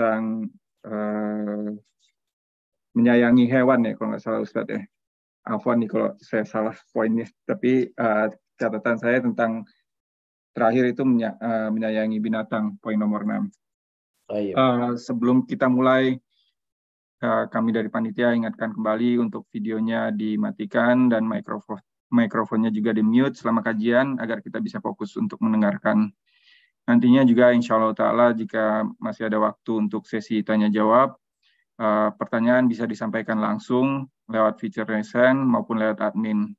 tentang uh, menyayangi hewan ya kalau nggak salah Ustadz ya. Afwan nih kalau saya salah poinnya, tapi uh, catatan saya tentang terakhir itu menya, uh, menyayangi binatang, poin nomor 6. Oh, iya. uh, sebelum kita mulai, uh, kami dari panitia ingatkan kembali untuk videonya dimatikan dan mikrofon mikrofonnya juga di mute selama kajian agar kita bisa fokus untuk mendengarkan. Nantinya juga insya Allah Ta'ala jika masih ada waktu untuk sesi tanya jawab, uh, pertanyaan bisa disampaikan langsung lewat feature resen maupun lewat admin.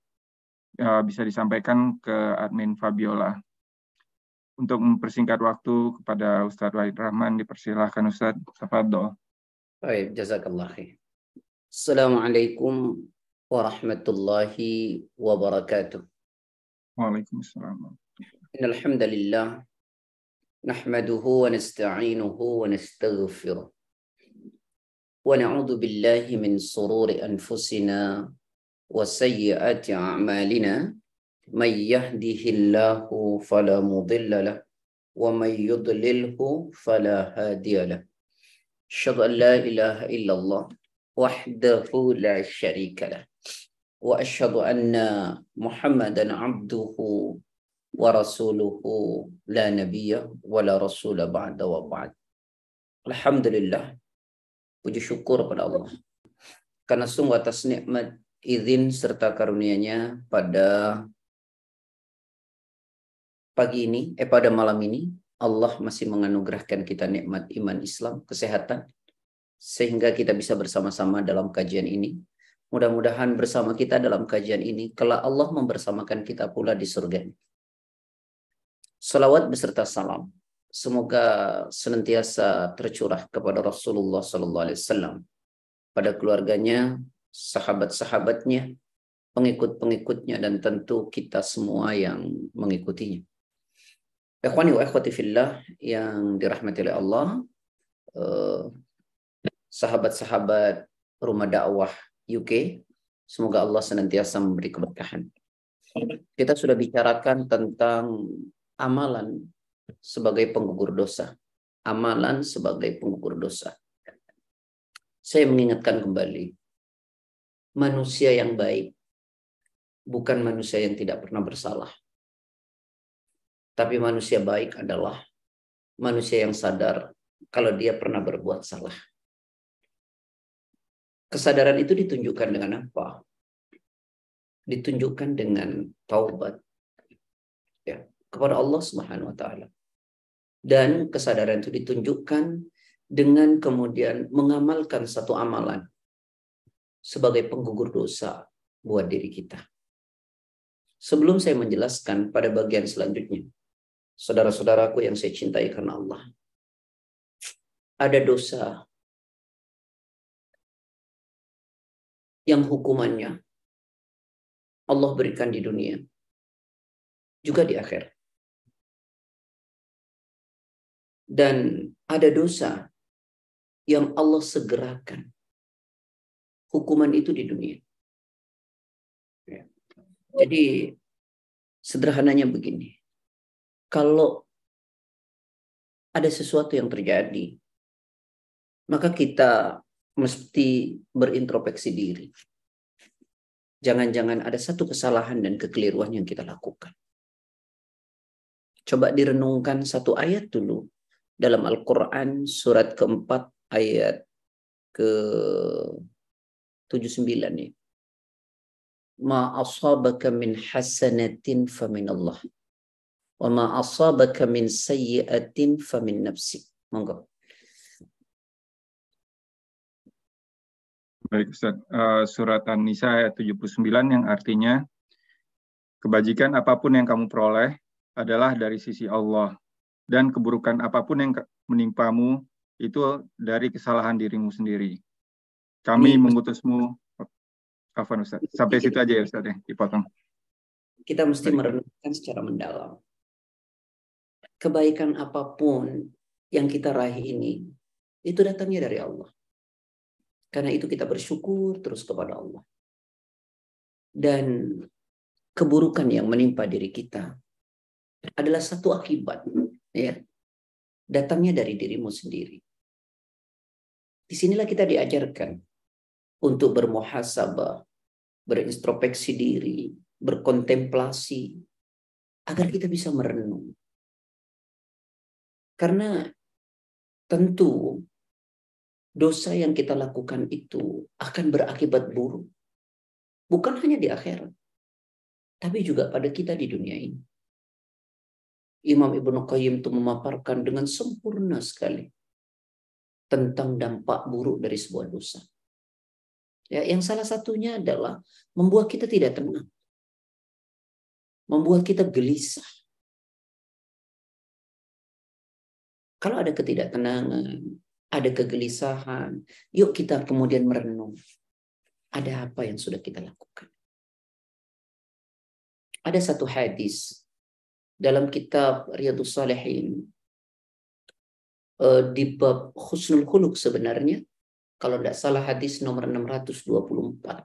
Uh, bisa disampaikan ke admin Fabiola. Untuk mempersingkat waktu kepada Ustadz Wahid Rahman, dipersilahkan Ustadz. Tafadol. Baik, jazakallah. Assalamualaikum warahmatullahi wabarakatuh. Waalaikumsalam. Innal hamdalillah nahmaduhu wa nasta'inuhu wa nastaghfiruh. Wa na'udzu billahi min sururi anfusina wa sayyiati a'malina. May yahdihillahu fala mudilla lah wa may yudlilhu fala hadiya lah. Asyhadu an la ilaha illallah wahdahu la syarika lah wa rasuluhu la nabiyya wa la rasula ba'da wa ba'd. Alhamdulillah. Puji syukur pada Allah. Karena sungguh atas nikmat izin serta karunia-Nya pada pagi ini, eh pada malam ini, Allah masih menganugerahkan kita nikmat iman Islam, kesehatan, sehingga kita bisa bersama-sama dalam kajian ini. Mudah-mudahan bersama kita dalam kajian ini, kelak Allah membersamakan kita pula di surga. Salawat beserta salam. Semoga senantiasa tercurah kepada Rasulullah Sallallahu Alaihi Wasallam, pada keluarganya, sahabat-sahabatnya, pengikut-pengikutnya, dan tentu kita semua yang mengikutinya. Ikhwani wa ikhwati fillah yang dirahmati oleh Allah, eh, sahabat-sahabat rumah dakwah UK. Semoga Allah senantiasa memberi keberkahan. Kita sudah bicarakan tentang amalan sebagai penggugur dosa. Amalan sebagai penggugur dosa. Saya mengingatkan kembali, manusia yang baik bukan manusia yang tidak pernah bersalah. Tapi manusia baik adalah manusia yang sadar kalau dia pernah berbuat salah. Kesadaran itu ditunjukkan dengan apa? Ditunjukkan dengan taubat kepada Allah Subhanahu wa taala. Dan kesadaran itu ditunjukkan dengan kemudian mengamalkan satu amalan sebagai penggugur dosa buat diri kita. Sebelum saya menjelaskan pada bagian selanjutnya, saudara-saudaraku yang saya cintai karena Allah, ada dosa yang hukumannya Allah berikan di dunia juga di akhir. Dan ada dosa yang Allah segerakan hukuman itu di dunia. Ya. Jadi sederhananya begini. Kalau ada sesuatu yang terjadi, maka kita mesti berintrospeksi diri. Jangan-jangan ada satu kesalahan dan kekeliruan yang kita lakukan. Coba direnungkan satu ayat dulu dalam Al-Quran surat keempat ayat ke 79 nih. Ma asabaka min hasanatin famin Allah. Wa ma asabaka min sayyiatin famin nafsi. Monggo. Baik Ustaz, uh, surat An-Nisa ayat 79 yang artinya kebajikan apa pun yang kamu peroleh adalah dari sisi Allah dan keburukan apa pun yang menimpamu itu dari kesalahan dirimu sendiri. Kami Ini, mengutusmu Afan Ustaz. Sampai situ aja ya Ustaz ya, dipotong. Kita mesti Baik. merenungkan secara mendalam. Kebaikan apa pun yang kita raih ini itu datangnya dari Allah. Karena itu kita bersyukur terus kepada Allah. Dan keburukan yang menimpa diri kita adalah satu akibat ya datangnya dari dirimu sendiri. Di sinilah kita diajarkan untuk bermuhasabah, berintrospeksi diri, berkontemplasi, agar kita bisa merenung. Karena tentu dosa yang kita lakukan itu akan berakibat buruk. Bukan hanya di akhirat, tapi juga pada kita di dunia ini. Imam Ibnu Qayyim itu memaparkan dengan sempurna sekali tentang dampak buruk dari sebuah dosa. Ya, yang salah satunya adalah membuat kita tidak tenang. Membuat kita gelisah. Kalau ada ketidaktenangan, ada kegelisahan, yuk kita kemudian merenung. Ada apa yang sudah kita lakukan? Ada satu hadis dalam kitab Riyadus Salihin Eh, di bab husnul khuluk sebenarnya kalau tidak salah hadis nomor 624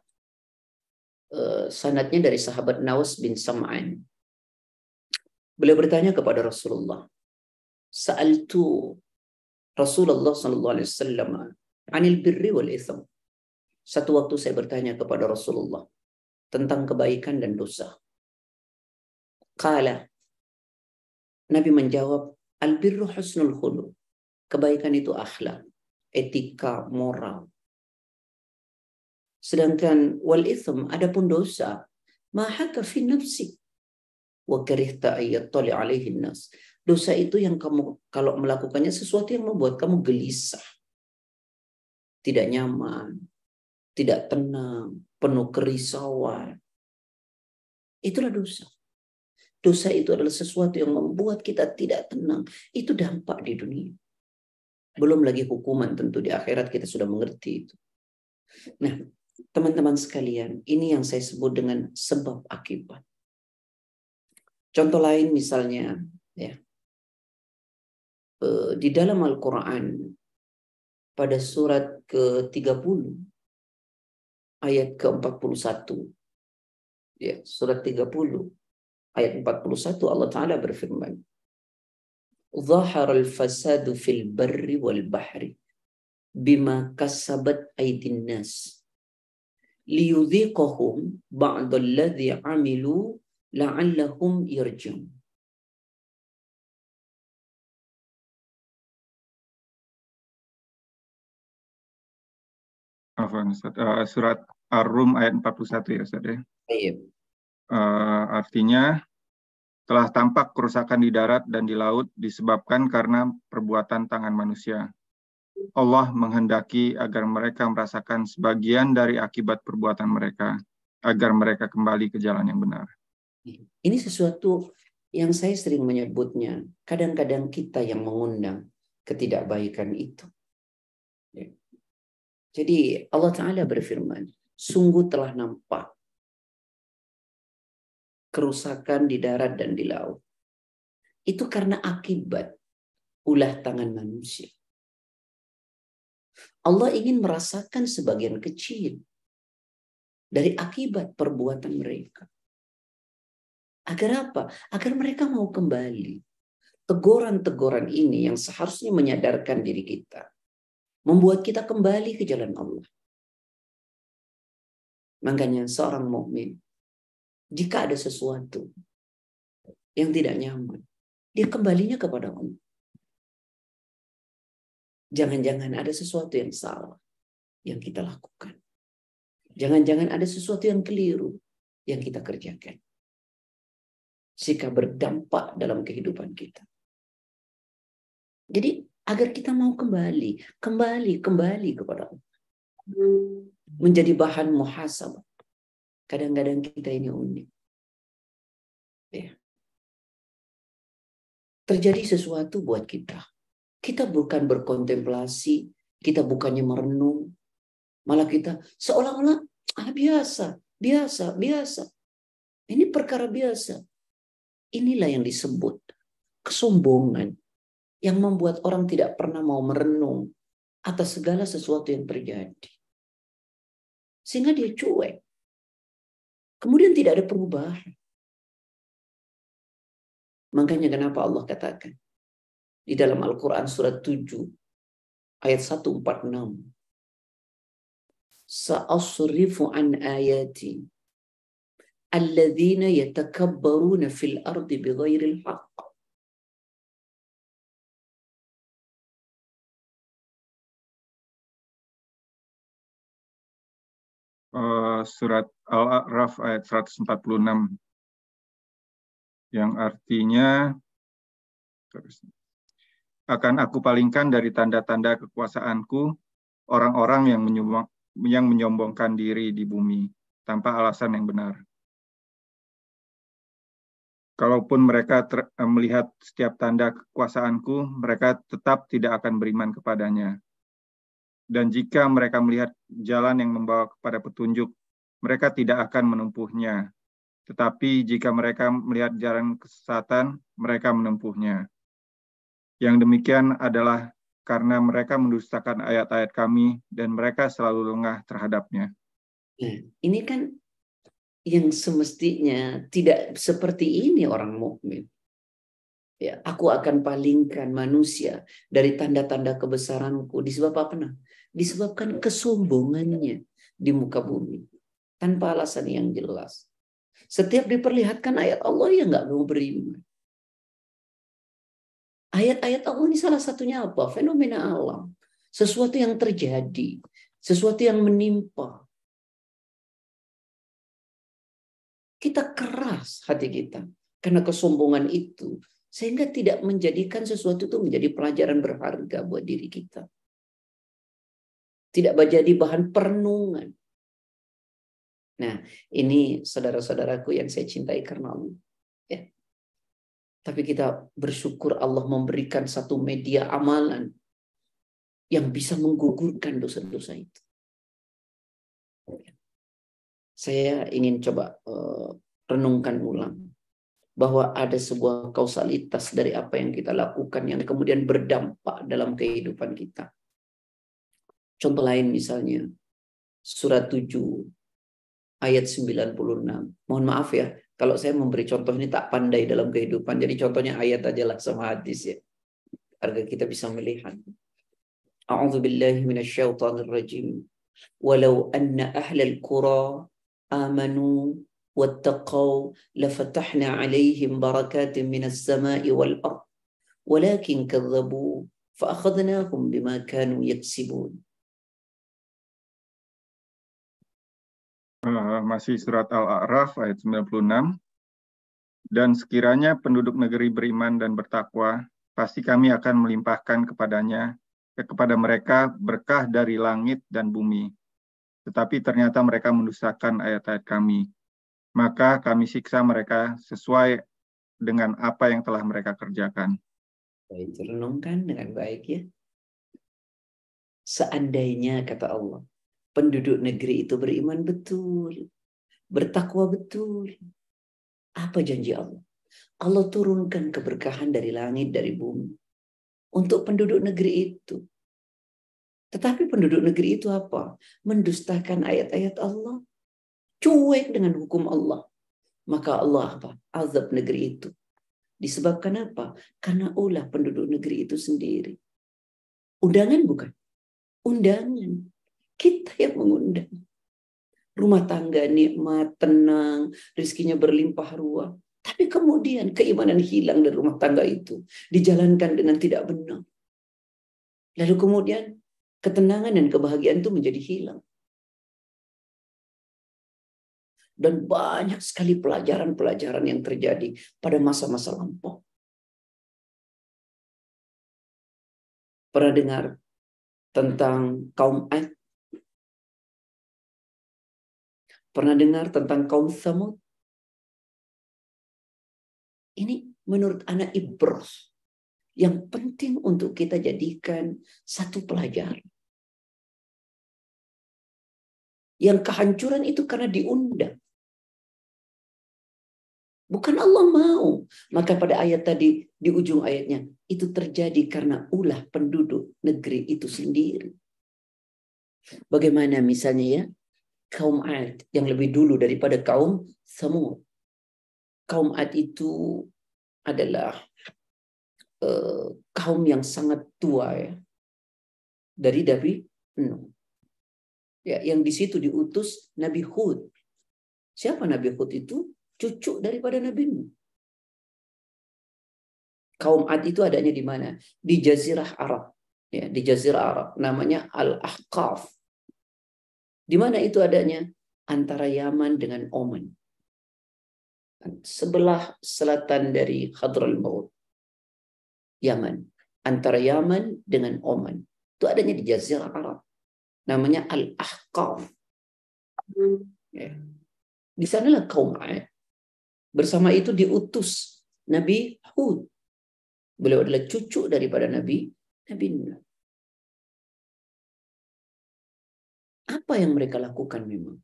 eh, sanatnya dari sahabat Nawas bin Sam'an. Beliau bertanya kepada Rasulullah sa'altu Rasulullah sallallahu alaihi wasallam anil birri wal itham? Satu waktu saya bertanya kepada Rasulullah tentang kebaikan dan dosa. Kala Nabi menjawab al birru husnul khuluq Kebaikan itu akhlak, etika, moral. Sedangkan wal itham adapun dosa, mahaka fi nafsi wa karihta ayyattali alaihi nas. Dosa itu yang kamu kalau melakukannya sesuatu yang membuat kamu gelisah. Tidak nyaman, tidak tenang, penuh kerisauan. Itulah dosa. Dosa itu adalah sesuatu yang membuat kita tidak tenang. Itu dampak di dunia. Belum lagi hukuman tentu di akhirat kita sudah mengerti itu. Nah, teman-teman sekalian, ini yang saya sebut dengan sebab akibat. Contoh lain misalnya, ya, eh, di dalam Al-Quran pada surat ke-30 ayat ke-41 ya surat 30 Ayat 41 Allah Ta'ala berfirman. Zahar al-fasadu fil barri wal bahri bima kasabat aidin nas liyudhiqahum ba'dalladhi amilu la'allahum yarjun. Afan uh, eh, surat Ar-Rum ayat 41 ya Ustaz ya. Iya. Uh, artinya telah tampak kerusakan di darat dan di laut disebabkan karena perbuatan tangan manusia. Allah menghendaki agar mereka merasakan sebagian dari akibat perbuatan mereka, agar mereka kembali ke jalan yang benar. Ini sesuatu yang saya sering menyebutnya. Kadang-kadang kita yang mengundang ketidakbaikan itu. Ya. Jadi Allah Ta'ala berfirman, sungguh telah nampak kerusakan di darat dan di laut. Itu karena akibat ulah tangan manusia. Allah ingin merasakan sebagian kecil dari akibat perbuatan mereka. Agar apa? Agar mereka mau kembali. Teguran-teguran ini yang seharusnya menyadarkan diri kita. Membuat kita kembali ke jalan Allah. Makanya seorang mukmin jika ada sesuatu yang tidak nyaman, dia kembalinya kepada Allah. Jangan-jangan ada sesuatu yang salah yang kita lakukan. Jangan-jangan ada sesuatu yang keliru yang kita kerjakan. Jika berdampak dalam kehidupan kita. Jadi agar kita mau kembali, kembali, kembali kepada Allah. Menjadi bahan muhasabah. Kadang-kadang kita ini unik. Ya. Terjadi sesuatu buat kita. Kita bukan berkontemplasi, kita bukannya merenung, malah kita seolah-olah ah, biasa, biasa, biasa. Ini perkara biasa. Inilah yang disebut kesombongan yang membuat orang tidak pernah mau merenung atas segala sesuatu yang terjadi. Sehingga dia cuek. Kemudian tidak ada perubahan. Makanya kenapa Allah katakan di dalam Al-Quran surat 7 ayat 146 sa'asrifu an ayati alladzina yatakabbaruna fil ardi bighairil haqq surat Al-A'raf ayat 146 yang artinya akan aku palingkan dari tanda-tanda kekuasaanku orang-orang yang yang menyombongkan diri di bumi tanpa alasan yang benar. Kalaupun mereka ter, melihat setiap tanda kekuasaanku, mereka tetap tidak akan beriman kepadanya. Dan jika mereka melihat jalan yang membawa kepada petunjuk, mereka tidak akan menempuhnya. Tetapi jika mereka melihat jalan kesesatan, mereka menempuhnya. Yang demikian adalah karena mereka mendustakan ayat-ayat kami dan mereka selalu lengah terhadapnya. Nah, ini kan yang semestinya tidak seperti ini orang mukmin. Ya, aku akan palingkan manusia dari tanda-tanda kebesaranku disebab apa nah? Disebabkan kesombongannya di muka bumi tanpa alasan yang jelas. Setiap diperlihatkan ayat Allah ya nggak mau beriman. Ayat-ayat Allah ini salah satunya apa? Fenomena alam. Sesuatu yang terjadi. Sesuatu yang menimpa. Kita keras hati kita. Karena kesombongan itu. Sehingga tidak menjadikan sesuatu itu menjadi pelajaran berharga buat diri kita. Tidak menjadi bahan perenungan. Nah, ini saudara-saudaraku yang saya cintai karena Allah. Ya. Tapi kita bersyukur Allah memberikan satu media amalan yang bisa menggugurkan dosa-dosa itu. Saya ingin coba uh, renungkan ulang bahwa ada sebuah kausalitas dari apa yang kita lakukan yang kemudian berdampak dalam kehidupan kita. Contoh lain misalnya surat 7 ayat 96. Mohon maaf ya, kalau saya memberi contoh ini tak pandai dalam kehidupan. Jadi contohnya ayat aja lah sama hadis ya. Agar kita bisa melihat. A'udzu billahi minasyaitonir rajim. Walau anna ahlal qura amanu wattaqau lafatahna alaihim barakatin minas sama'i wal ard. Walakin kadzabu فأخذناهم بما كانوا يكسبون Eh, masih surat Al-A'raf ayat 96. Dan sekiranya penduduk negeri beriman dan bertakwa, pasti kami akan melimpahkan kepadanya eh, kepada mereka berkah dari langit dan bumi. Tetapi ternyata mereka mendustakan ayat-ayat kami. Maka kami siksa mereka sesuai dengan apa yang telah mereka kerjakan. Baik, renungkan dengan baik ya. Seandainya kata Allah, penduduk negeri itu beriman betul, bertakwa betul. Apa janji Allah? Allah turunkan keberkahan dari langit, dari bumi untuk penduduk negeri itu. Tetapi penduduk negeri itu apa? Mendustakan ayat-ayat Allah, cuek dengan hukum Allah. Maka Allah apa? Azab negeri itu. Disebabkan apa? Karena ulah penduduk negeri itu sendiri. Undangan bukan? Undangan. Kita yang mengundang. Rumah tangga nikmat, tenang, rizkinya berlimpah ruah. Tapi kemudian keimanan hilang dari rumah tangga itu. Dijalankan dengan tidak benar. Lalu kemudian ketenangan dan kebahagiaan itu menjadi hilang. Dan banyak sekali pelajaran-pelajaran yang terjadi pada masa-masa lampau. Pernah dengar tentang kaum Ad Pernah dengar tentang kaum Samud? Ini menurut anak ibrah yang penting untuk kita jadikan satu pelajaran. Yang kehancuran itu karena diundang. Bukan Allah mau. Maka pada ayat tadi, di ujung ayatnya, itu terjadi karena ulah penduduk negeri itu sendiri. Bagaimana misalnya ya, kaum Ad yang lebih dulu daripada kaum Samud. Kaum Ad itu adalah uh, kaum yang sangat tua ya. Dari Nabi Nuh. Ya, yang di situ diutus Nabi Hud. Siapa Nabi Hud itu? Cucu daripada Nabi Nuh. Kaum Ad itu adanya di mana? Di Jazirah Arab. Ya, di Jazirah Arab. Namanya Al-Ahqaf. Di mana itu adanya? Antara Yaman dengan Oman. Sebelah selatan dari Hadral Maut. Yaman. Antara Yaman dengan Oman. Itu adanya di Jazirah Arab. Namanya Al-Ahqaf. Ya. Di sanalah kaum Ad. Bersama itu diutus Nabi Hud. Beliau adalah cucu daripada Nabi Nabi Nuh. Apa yang mereka lakukan memang?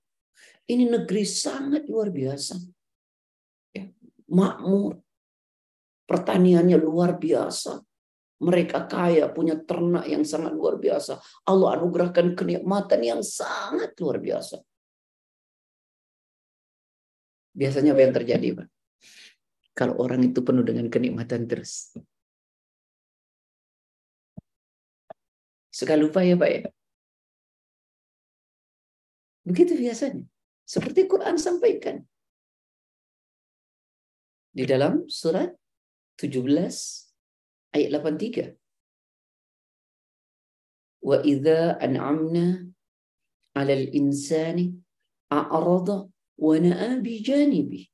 Ini negeri sangat luar biasa. Ya, makmur. Pertaniannya luar biasa. Mereka kaya, punya ternak yang sangat luar biasa. Allah anugerahkan kenikmatan yang sangat luar biasa. Biasanya apa yang terjadi, Pak? Kalau orang itu penuh dengan kenikmatan terus. Suka lupa ya Pak ya? Begitu biasanya. Seperti Quran sampaikan. Di dalam surat 17 ayat 83. Wa idza an'amna 'alal insani a'rada wa na'a bi janibi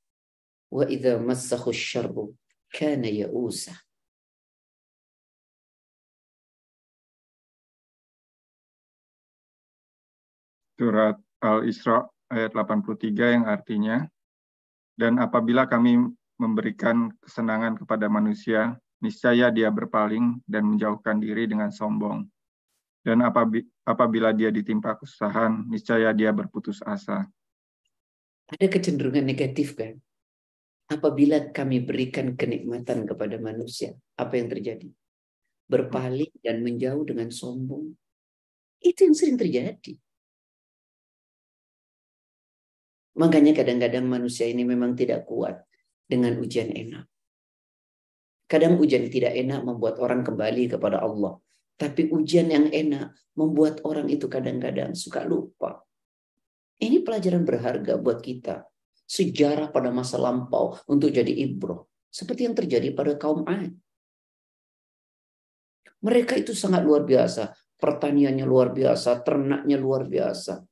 wa idza massahu asy-syarru kana ya'usa. Surat Al-Isra ayat 83 yang artinya, dan apabila kami memberikan kesenangan kepada manusia, niscaya dia berpaling dan menjauhkan diri dengan sombong. Dan apabila dia ditimpa kesusahan, niscaya dia berputus asa. Ada kecenderungan negatif kan? Apabila kami berikan kenikmatan kepada manusia, apa yang terjadi? Berpaling dan menjauh dengan sombong. Itu yang sering terjadi. Makanya kadang-kadang manusia ini memang tidak kuat dengan ujian enak. Kadang ujian tidak enak membuat orang kembali kepada Allah. Tapi ujian yang enak membuat orang itu kadang-kadang suka lupa. Ini pelajaran berharga buat kita. Sejarah pada masa lampau untuk jadi ibroh. Seperti yang terjadi pada kaum Ad. Mereka itu sangat luar biasa. Pertaniannya luar biasa, ternaknya luar biasa.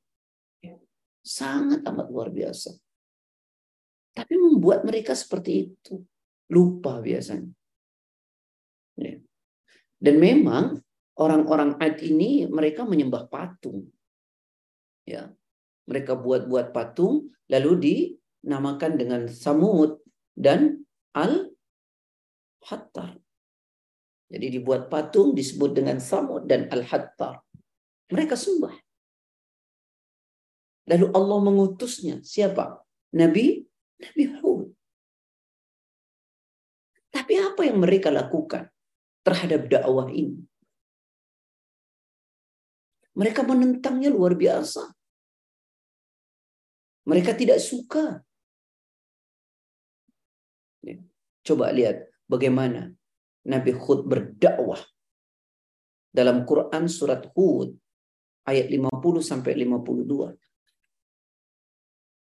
Sangat amat luar biasa. Tapi membuat mereka seperti itu. Lupa biasanya. Ya. Dan memang orang-orang Ad ini mereka menyembah patung. Ya. Mereka buat-buat patung lalu dinamakan dengan Samud dan Al-Hattar. Jadi dibuat patung disebut dengan Samud dan Al-Hattar. Mereka sembah. Lalu Allah mengutusnya. Siapa? Nabi Nabi Hud. Tapi apa yang mereka lakukan terhadap dakwah ini? Mereka menentangnya luar biasa. Mereka tidak suka. Ya. Coba lihat bagaimana Nabi Hud berdakwah. Dalam Quran surat Hud ayat 50 sampai 52.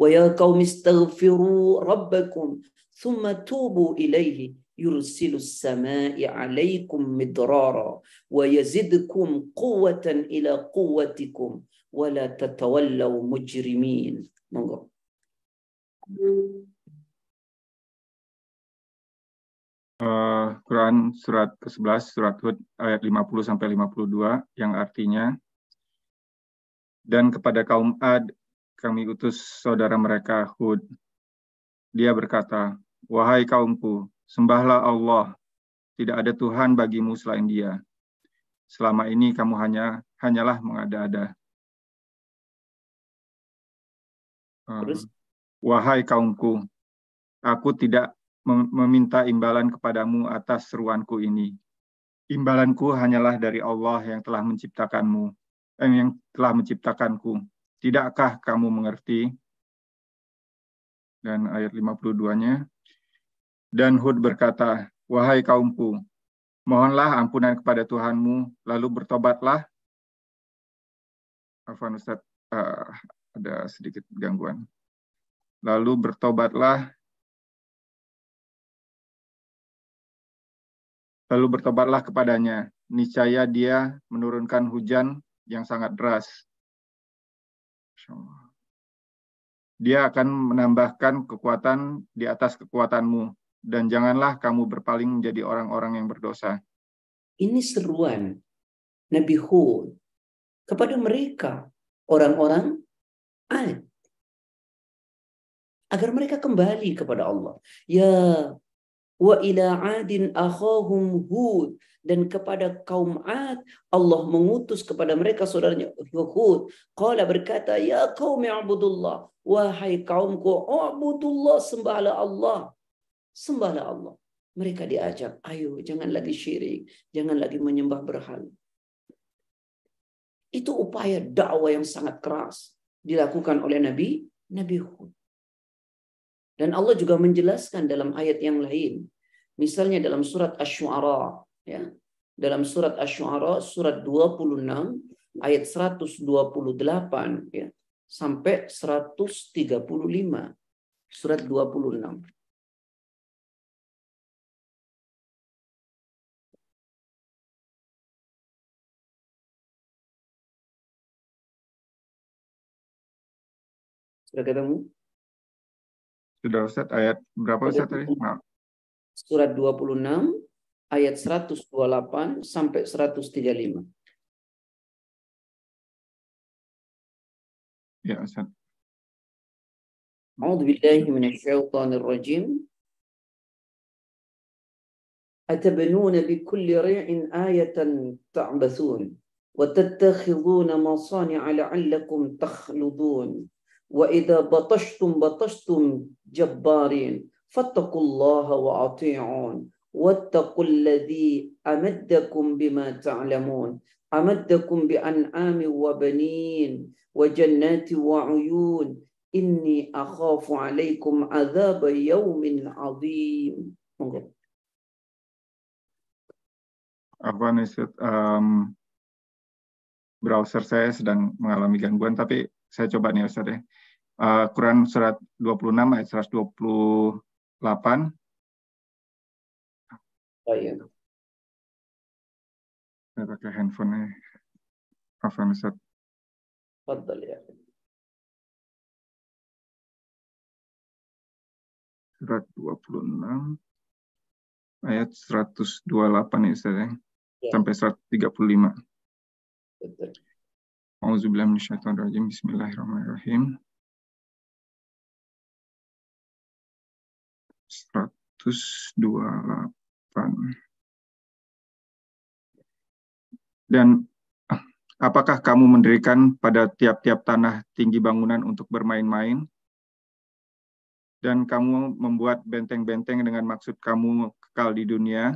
ويا قوم استغفروا ربكم ثم توبوا إليه يرسل السماء عليكم مدرارا ويزدكم قوة إلى قوتكم ولا تتولوا مجرمين Uh, Quran surat ke-11 surat Hud ayat 50 sampai 52 yang artinya dan kepada kaum Ad kami utus saudara mereka Hud. Dia berkata, Wahai kaumku, sembahlah Allah. Tidak ada Tuhan bagimu selain dia. Selama ini kamu hanya hanyalah mengada-ada. Terus? Wahai kaumku, aku tidak meminta imbalan kepadamu atas seruanku ini. Imbalanku hanyalah dari Allah yang telah menciptakanmu, eh, yang telah menciptakanku. Tidakkah kamu mengerti? Dan ayat 52-nya. Dan Hud berkata, Wahai kaumku, mohonlah ampunan kepada Tuhanmu, lalu bertobatlah. Afan Ustaz, uh, ada sedikit gangguan. Lalu bertobatlah Lalu bertobatlah kepadanya. Niscaya dia menurunkan hujan yang sangat deras. Dia akan menambahkan kekuatan di atas kekuatanmu. Dan janganlah kamu berpaling menjadi orang-orang yang berdosa. Ini seruan Nabi Hud kepada mereka, orang-orang Ad. Agar mereka kembali kepada Allah. Ya wa ila adin akhahum hud. Dan kepada kaum Ad Allah mengutus kepada mereka saudaranya Hud. Qala berkata ya qaumi ibudullah wahai kaumku ibudullah sembahlah Allah. Sembahlah Allah. Mereka diajak ayo jangan lagi syirik jangan lagi menyembah berhala. Itu upaya dakwah yang sangat keras dilakukan oleh Nabi Nabi Hud dan Allah juga menjelaskan dalam ayat yang lain. Misalnya dalam surat Asy-Syu'ara ya. Dalam surat Asy-Syu'ara surat 26 ayat 128 ya sampai 135. Surat 26. Sudah ketemu? Sudah Ustaz, ayat berapa Ustaz tadi? Maaf. Surat 26 ayat 128 sampai 135. Ya Ustaz. أعوذ بالله من الشيطان الرجيم أتبنون بكل ريع آية تعبثون وتتخذون مصانع لعلكم تخلدون وإذا بطشتم بطشتم جبارين فاتقوا الله وأطيعون. واتقوا الذي أمدكم بما تعلمون. أمدكم بأنعام وبنين وجنات وعيون. إني أخاف عليكم عذاب يوم عظيم. Apa nih, um, browser saya sedang mengalami gangguan, tapi saya coba nih Ustaz ya. Uh, Quran surat 26 ayat 128. Oh, iya. Saya pakai handphone-nya. Afan Ustaz. Fadal ya. Surat 26 ayat 128 ya Ustaz ya. ya. Sampai 135. Betul. Auzubillahiminasyaitonirrajim. Bismillahirrahmanirrahim. 128. Dan apakah kamu mendirikan pada tiap-tiap tanah tinggi bangunan untuk bermain-main? Dan kamu membuat benteng-benteng dengan maksud kamu kekal di dunia?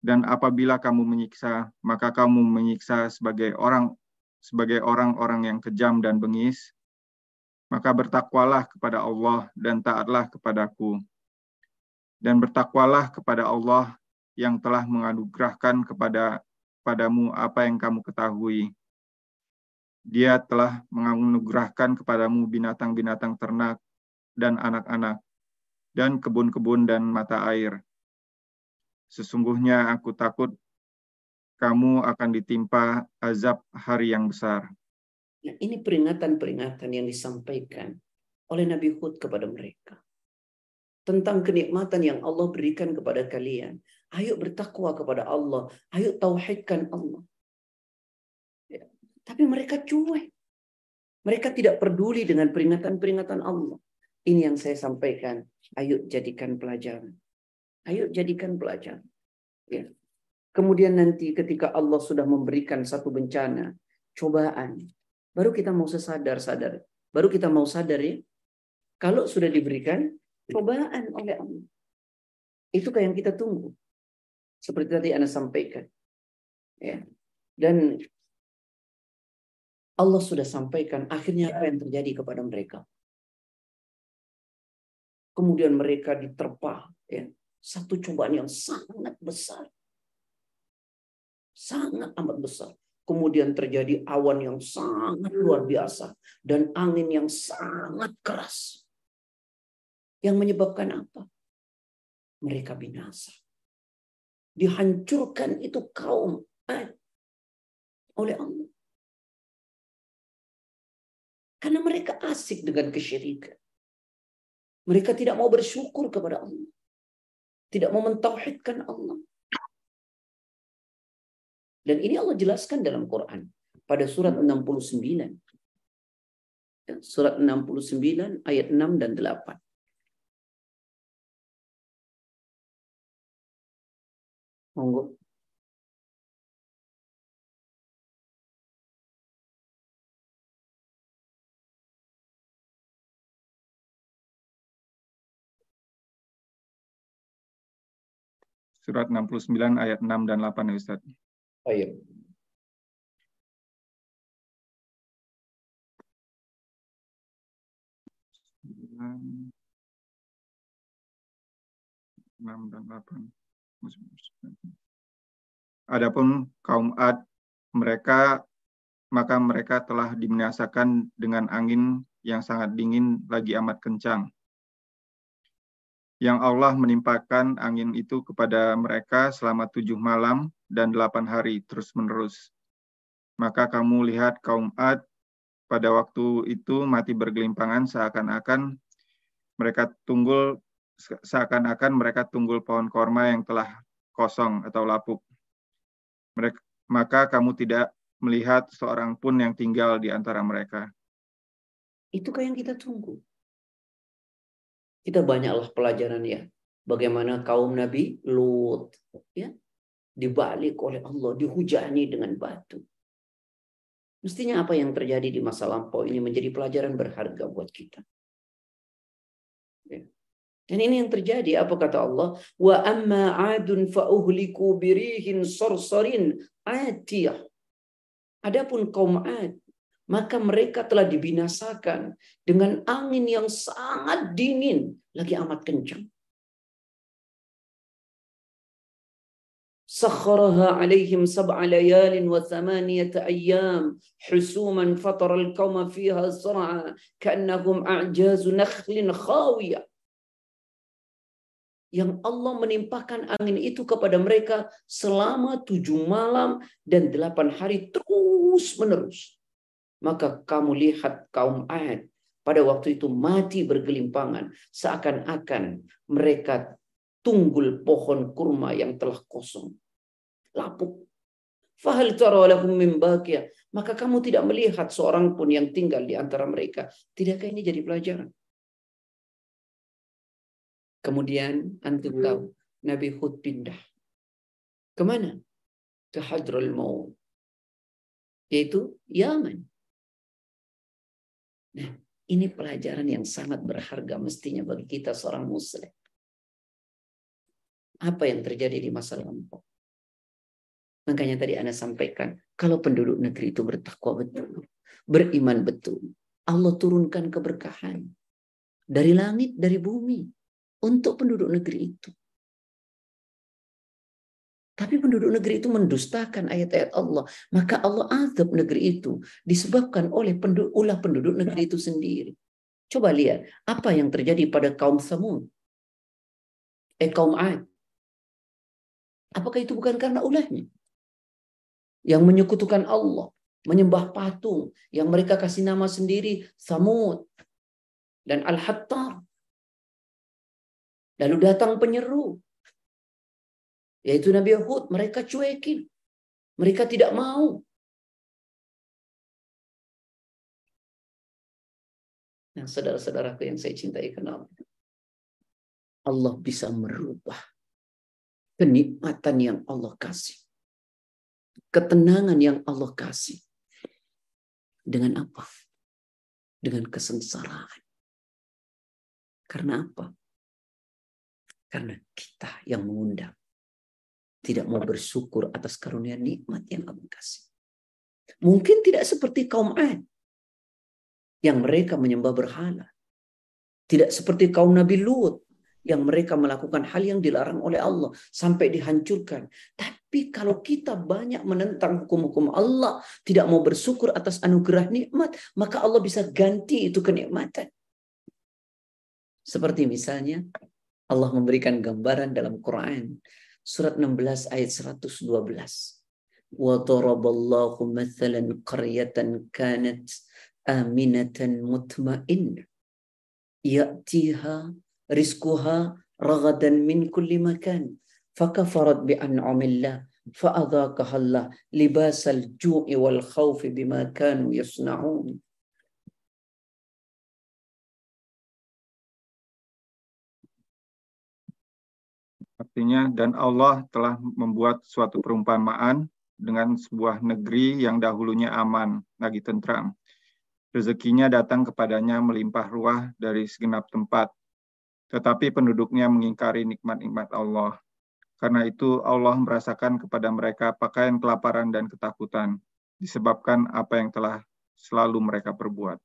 Dan apabila kamu menyiksa, maka kamu menyiksa sebagai orang sebagai orang-orang yang kejam dan bengis, maka bertakwalah kepada Allah dan taatlah kepadaku. Dan bertakwalah kepada Allah yang telah menganugerahkan kepada padamu apa yang kamu ketahui. Dia telah menganugerahkan kepadamu binatang-binatang ternak dan anak-anak, dan kebun-kebun dan mata air. Sesungguhnya aku takut kamu akan ditimpa azab hari yang besar. Nah, ini peringatan-peringatan yang disampaikan oleh Nabi Hud kepada mereka. Tentang kenikmatan yang Allah berikan kepada kalian. Ayo bertakwa kepada Allah. Ayo tauhidkan Allah. Ya. Tapi mereka cuek. Mereka tidak peduli dengan peringatan-peringatan Allah. Ini yang saya sampaikan. Ayo jadikan pelajaran. Ayo jadikan pelajaran. Ya. Kemudian nanti ketika Allah sudah memberikan satu bencana, cobaan, baru kita mau sesadar-sadar. Baru kita mau sadar ya, Kalau sudah diberikan cobaan oleh Allah. Itu yang kita tunggu. Seperti tadi Anda sampaikan. Ya. Dan Allah sudah sampaikan akhirnya apa yang terjadi kepada mereka. Kemudian mereka diterpa ya, satu cobaan yang sangat besar. Sangat amat besar. Kemudian terjadi awan yang sangat luar biasa dan angin yang sangat keras. Yang menyebabkan apa? Mereka binasa. Dihancurkan itu kaum oleh Allah. Karena mereka asik dengan kesyirikan. Mereka tidak mau bersyukur kepada Allah. Tidak mau mentauhidkan Allah. Dan ini Allah jelaskan dalam Quran pada surat 69. Ya, surat 69 ayat 6 dan 8. Monggo. Surat 69 ayat 6 dan 8 ya Ustaz. Oh iya. Adapun kaum Ad, mereka maka mereka telah dibinasakan dengan angin yang sangat dingin lagi amat kencang yang Allah menimpakan angin itu kepada mereka selama tujuh malam dan delapan hari terus-menerus. Maka kamu lihat kaum Ad pada waktu itu mati bergelimpangan seakan-akan mereka tunggul seakan-akan mereka tunggul pohon korma yang telah kosong atau lapuk. Mereka, maka kamu tidak melihat seorang pun yang tinggal di antara mereka. Itukah yang kita tunggu? Kita banyaklah pelajaran ya. Bagaimana kaum Nabi Lut ya dibalik oleh Allah, dihujani dengan batu. Mestinya apa yang terjadi di masa lampau ini menjadi pelajaran berharga buat kita. Ya. Dan ini yang terjadi. Apa kata Allah? Wa amma adun fa'uhliku birihin sorsorin atiyah. Adapun kaum Ad, maka mereka telah dibinasakan dengan angin yang sangat dingin, lagi amat kencang. سخرها عليهم سبع ليال وثمانية أيام حسوما فطر القوم فيها زرعا كأنهم أعجاز نخل خاوية yang Allah menimpakan angin itu kepada mereka selama tujuh malam dan delapan hari terus menerus. Maka kamu lihat kaum Ad pada waktu itu mati bergelimpangan. Seakan-akan mereka tunggul pohon kurma yang telah kosong. Lapuk. Fahal Maka kamu tidak melihat seorang pun yang tinggal di antara mereka. Tidakkah ini jadi pelajaran? Kemudian antum hmm. tahu Nabi Hud pindah. Ke mana? Ke Hadrul Maut. Yaitu Yaman. Nah, ini pelajaran yang sangat berharga mestinya bagi kita seorang muslim. Apa yang terjadi di masa lampau? Makanya tadi Anda sampaikan, kalau penduduk negeri itu bertakwa betul, beriman betul, Allah turunkan keberkahan dari langit, dari bumi untuk penduduk negeri itu. Tapi penduduk negeri itu mendustakan ayat-ayat Allah. Maka Allah azab negeri itu disebabkan oleh penduduk, ulah penduduk negeri itu sendiri. Coba lihat apa yang terjadi pada kaum Samud. Eh kaum Ad. Apakah itu bukan karena ulahnya? Yang menyekutukan Allah. Menyembah patung. Yang mereka kasih nama sendiri Samud. Dan Al-Hattar. Lalu datang penyeru yaitu Nabi Hud, mereka cuekin. Mereka tidak mau. Nah, saudara-saudaraku yang saya cintai kenal. Allah bisa merubah kenikmatan yang Allah kasih. Ketenangan yang Allah kasih. Dengan apa? Dengan kesengsaraan. Karena apa? Karena kita yang mengundang. Tidak mau bersyukur atas karunia nikmat yang Allah kasih. Mungkin tidak seperti kaum Ad. Yang mereka menyembah berhala. Tidak seperti kaum Nabi Lut yang mereka melakukan hal yang dilarang oleh Allah sampai dihancurkan. Tapi kalau kita banyak menentang hukum-hukum Allah, tidak mau bersyukur atas anugerah nikmat, maka Allah bisa ganti itu kenikmatan. Seperti misalnya Allah memberikan gambaran dalam Quran Surat 16 ayat 112. Wa daraballahu mathalan qaryatan kanat aminatan mutmainnah يأتيها رزقها رغدا من كل مكان فكفرت بأنعم الله فأذاقها الله لباس الجوع والخوف بما كانوا يصنعون Artinya, dan Allah telah membuat suatu perumpamaan dengan sebuah negeri yang dahulunya aman, lagi tentram. Rezekinya datang kepadanya melimpah ruah dari segenap tempat, tetapi penduduknya mengingkari nikmat-nikmat Allah. Karena itu Allah merasakan kepada mereka pakaian kelaparan dan ketakutan, disebabkan apa yang telah selalu mereka perbuat.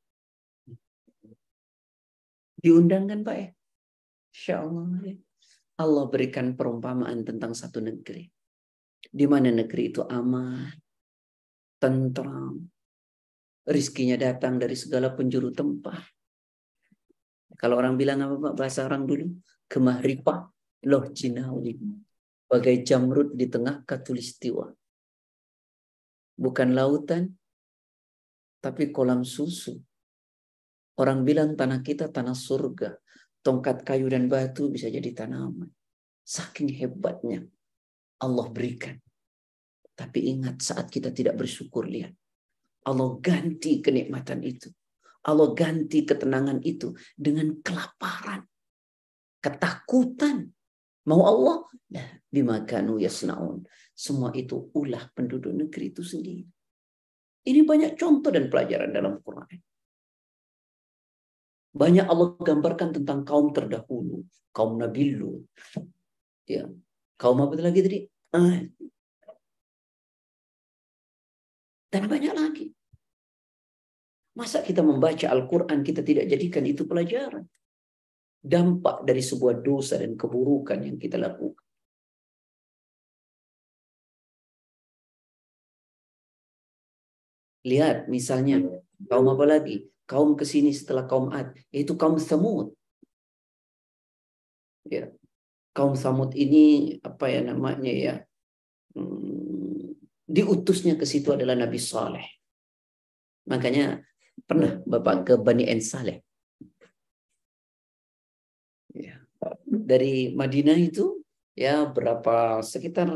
Diundangkan Pak ya? Insya. Allah berikan perumpamaan tentang satu negeri. Di mana negeri itu aman, tentram, rizkinya datang dari segala penjuru tempat. Kalau orang bilang apa Pak bahasa orang dulu? Gemah ripah loh jinawi. Bagai jamrut di tengah katulistiwa. Bukan lautan, tapi kolam susu. Orang bilang tanah kita tanah surga. Tongkat kayu dan batu bisa jadi tanaman. Saking hebatnya Allah berikan. Tapi ingat saat kita tidak bersyukur lihat. Allah ganti kenikmatan itu Allah ganti ketenangan itu dengan kelaparan, ketakutan. Mau Allah? Nah, bimakanu yasnaun. Semua itu ulah penduduk negeri itu sendiri. Ini banyak contoh dan pelajaran dalam Quran. Banyak Allah gambarkan tentang kaum terdahulu, kaum Nabi Lut. Ya. Kaum apa lagi tadi? Ah. Dan banyak lagi. Masa kita membaca Al-Quran kita tidak jadikan itu pelajaran? Dampak dari sebuah dosa dan keburukan yang kita lakukan. Lihat misalnya kaum apa lagi? Kaum ke sini setelah kaum Ad, yaitu kaum Samud. Ya. Kaum Samud ini apa ya namanya ya? Hmm, diutusnya ke situ adalah Nabi Saleh. Makanya Pernah Bapak ke Bani Ensaleh? Ya. Dari Madinah itu ya berapa sekitar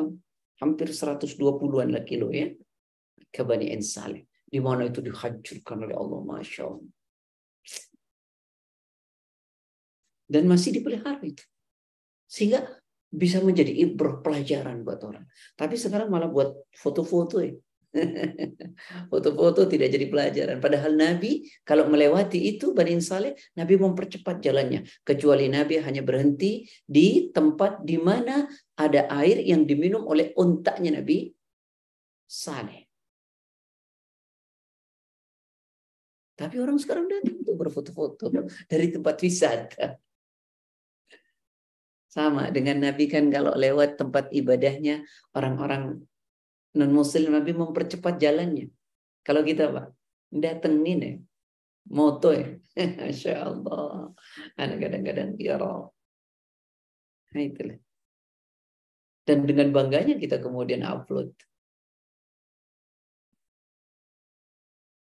hampir 120-an lah kilo ya ke Bani Ensaleh. Di mana itu dihancurkan oleh Allah, Masya Allah. Dan masih dipelihara itu. Sehingga bisa menjadi ibrah pelajaran buat orang. Tapi sekarang malah buat foto-foto ya. Foto-foto tidak jadi pelajaran. Padahal Nabi kalau melewati itu Bani Saleh, Nabi mempercepat jalannya. Kecuali Nabi hanya berhenti di tempat di mana ada air yang diminum oleh untaknya Nabi Saleh. Tapi orang sekarang datang untuk berfoto-foto dari tempat wisata. Sama dengan Nabi kan kalau lewat tempat ibadahnya orang-orang non muslim Nabi mempercepat jalannya. Kalau kita Pak, datengin ya. Moto ya. Masya Allah. Kadang-kadang ya roh. Nah itulah. Dan dengan bangganya kita kemudian upload.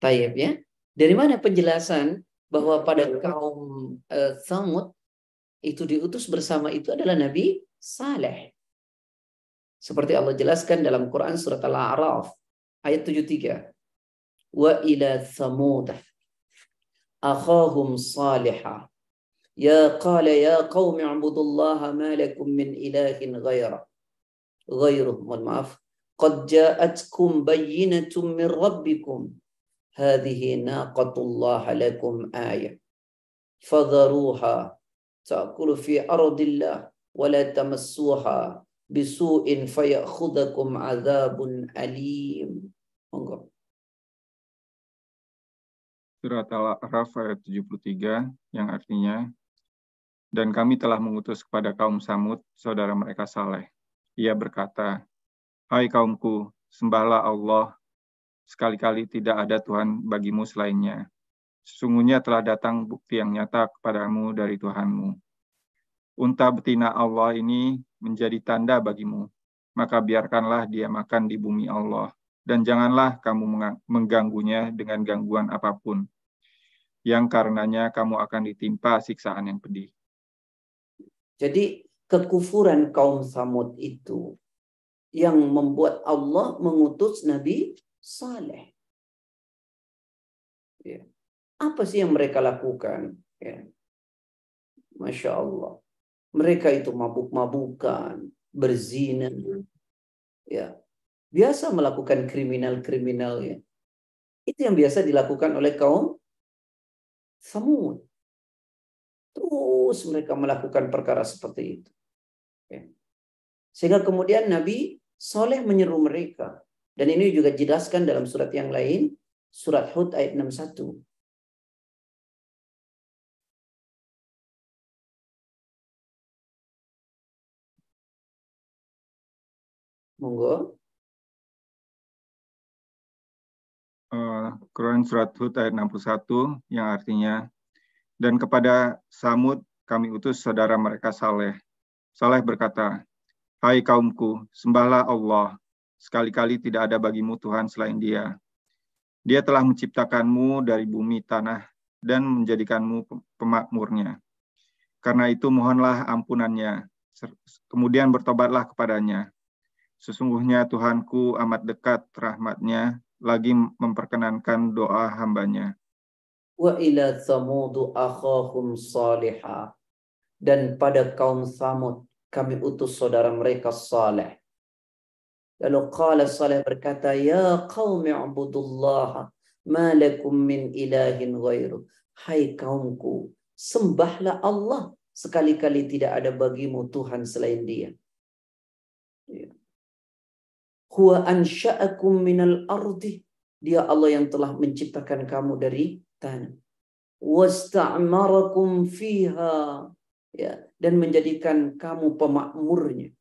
Tayyip ya. Dari mana penjelasan bahwa pada kaum uh, Thamud itu diutus bersama itu adalah Nabi Saleh. Seperti Allah jelaskan dalam Quran surat Al-A'raf ayat 73. Wa ila thamud akhahum salihah ya qala ya qaumi ibudullaha ma lakum min ilahin ghaira ghairuh mohon maaf qad ja'atkum bayyinatun min rabbikum hadhihi naqatullah lakum ayah fadharuha ta'kulu fi ardillah wa la tamassuha bisu'in fayakhudhakum adzabun alim. Monggo. Surat Al-A'raf ayat 73 yang artinya dan kami telah mengutus kepada kaum Samud saudara mereka Saleh. Ia berkata, Hai kaumku, sembahlah Allah, sekali-kali tidak ada Tuhan bagimu selainnya. Sesungguhnya telah datang bukti yang nyata kepadamu dari Tuhanmu. Unta betina Allah ini menjadi tanda bagimu, maka biarkanlah dia makan di bumi Allah, dan janganlah kamu mengganggunya dengan gangguan apa pun, yang karenanya kamu akan ditimpa siksaan yang pedih. Jadi kekufuran kaum Samud itu yang membuat Allah mengutus Nabi Saleh. Ya. Apa sih yang mereka lakukan? Ya. Masya Allah. Mereka itu mabuk-mabukan, berzina. Ya. Biasa melakukan kriminal-kriminal ya. Itu yang biasa dilakukan oleh kaum Samud. Terus mereka melakukan perkara seperti itu. Ya. Sehingga kemudian Nabi Soleh menyeru mereka. Dan ini juga dijelaskan dalam surat yang lain. Surat Hud ayat 61. Monggo. Uh, Quran Surat Hud ayat 61 yang artinya dan kepada Samud kami utus saudara mereka Saleh. Saleh berkata, Hai kaumku, sembahlah Allah. Sekali-kali tidak ada bagimu Tuhan selain dia. Dia telah menciptakanmu dari bumi tanah dan menjadikanmu pemakmurnya. Karena itu mohonlah ampunannya, kemudian bertobatlah kepadanya. Sesungguhnya Tuhanku amat dekat rahmatnya, lagi memperkenankan doa hambanya wa ila thamud akhahum salihah dan pada kaum Samud kami utus saudara mereka Saleh lalu qala Saleh berkata ya qaumi ibudullah ma lakum min ilahin ghairu hai kaumku sembahlah Allah sekali-kali tidak ada bagimu Tuhan selain dia ya. huwa ansha'akum minal ardi dia Allah yang telah menciptakan kamu dari tanah. Wasta'marakum fiha ya dan menjadikan kamu pemakmurnya.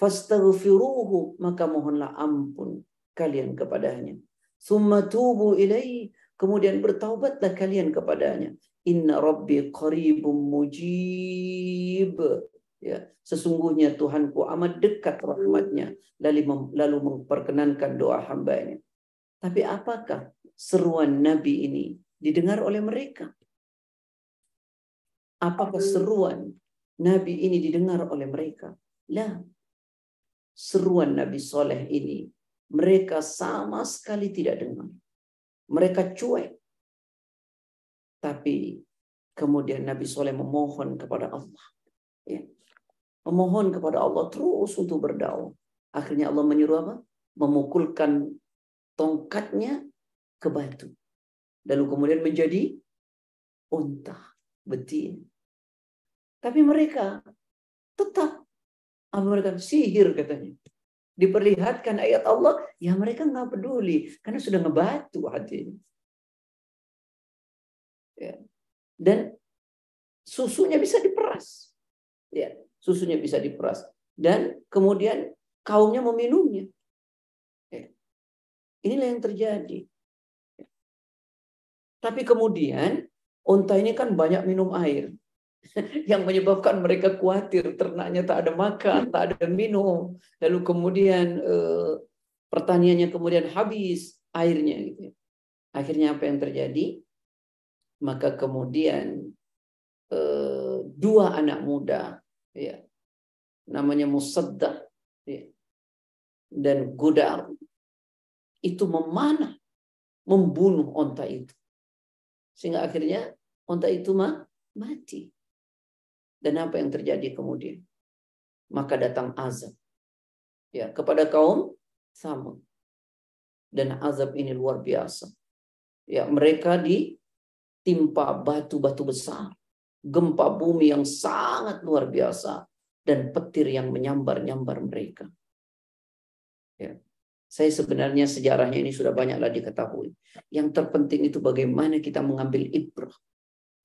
Fastaghfiruhu maka mohonlah ampun kalian kepadanya. Summa tubu ilaihi kemudian bertaubatlah kalian kepadanya. Inna rabbi qaribum mujib. Ya, sesungguhnya Tuhanku amat dekat rahmatnya lalu, lalu memperkenankan doa hambanya. Tapi apakah seruan Nabi ini didengar oleh mereka? Apakah seruan Nabi ini didengar oleh mereka? Lah. Seruan Nabi Soleh ini mereka sama sekali tidak dengar. Mereka cuek. Tapi kemudian Nabi Soleh memohon kepada Allah. Ya. Memohon kepada Allah terus untuk berdakwah. Akhirnya Allah menyuruh apa? Memukulkan tongkatnya ke batu. Lalu kemudian menjadi unta, betina. Tapi mereka tetap mereka sihir katanya. Diperlihatkan ayat Allah, ya mereka nggak peduli karena sudah ngebatu hatinya. Ya. Dan susunya bisa diperas. Ya, susunya bisa diperas. Dan kemudian kaumnya meminumnya. Ya. Inilah yang terjadi. Tapi kemudian unta ini kan banyak minum air. yang menyebabkan mereka khawatir ternaknya tak ada makan, tak ada minum. Lalu kemudian eh, pertaniannya kemudian habis airnya gitu. Akhirnya apa yang terjadi? Maka kemudian eh, dua anak muda ya namanya Musaddah ya, dan Gudar itu memanah membunuh onta itu sehingga akhirnya unta itu mah mati. Dan apa yang terjadi kemudian? Maka datang azab. Ya, kepada kaum sama. Dan azab ini luar biasa. Ya, mereka ditimpa batu-batu besar. gempa bumi yang sangat luar biasa, dan petir yang menyambar-nyambar mereka. Ya. Saya sebenarnya sejarahnya ini sudah banyaklah diketahui. Yang terpenting itu bagaimana kita mengambil ibrah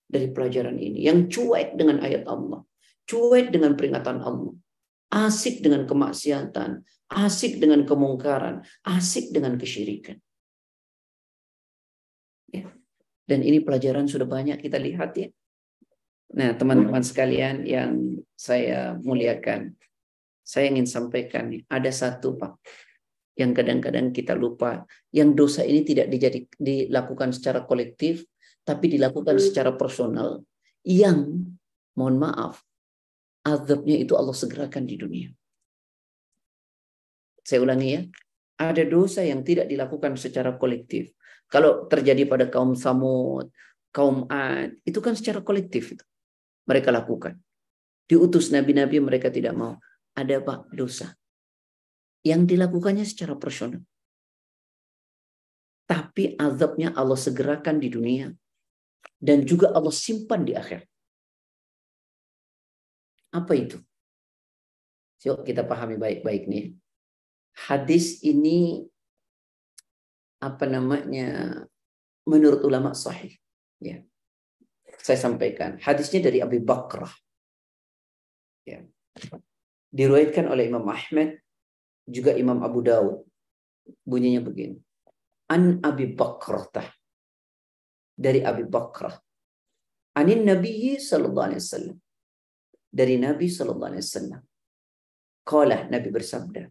dari pelajaran ini. Yang cuek dengan ayat Allah. Cuek dengan peringatan Allah. Asik dengan kemaksiatan. Asik dengan kemungkaran. Asik dengan kesyirikan. Ya. Dan ini pelajaran sudah banyak kita lihat ya. Nah, teman-teman sekalian yang saya muliakan, saya ingin sampaikan ada satu Pak yang kadang-kadang kita lupa, yang dosa ini tidak dijadi, dilakukan secara kolektif, tapi dilakukan secara personal, yang mohon maaf, azabnya itu Allah segerakan di dunia. Saya ulangi ya, ada dosa yang tidak dilakukan secara kolektif. Kalau terjadi pada kaum Samud, kaum Ad, itu kan secara kolektif itu mereka lakukan. Diutus nabi-nabi mereka tidak mau. Ada pak dosa. Yang dilakukannya secara personal. Tapi azabnya Allah segerakan di dunia. Dan juga Allah simpan di akhir. Apa itu? Yuk kita pahami baik-baik nih. Hadis ini apa namanya menurut ulama sahih ya saya sampaikan. Hadisnya dari Abu Bakrah. Ya. Diruatkan oleh Imam Ahmad, juga Imam Abu Dawud. Bunyinya begini. An Abi Bakrah. Dari Abi Bakrah. Anin Nabi sallallahu alaihi wasallam. Dari Nabi sallallahu alaihi wasallam. Qala Nabi bersabda,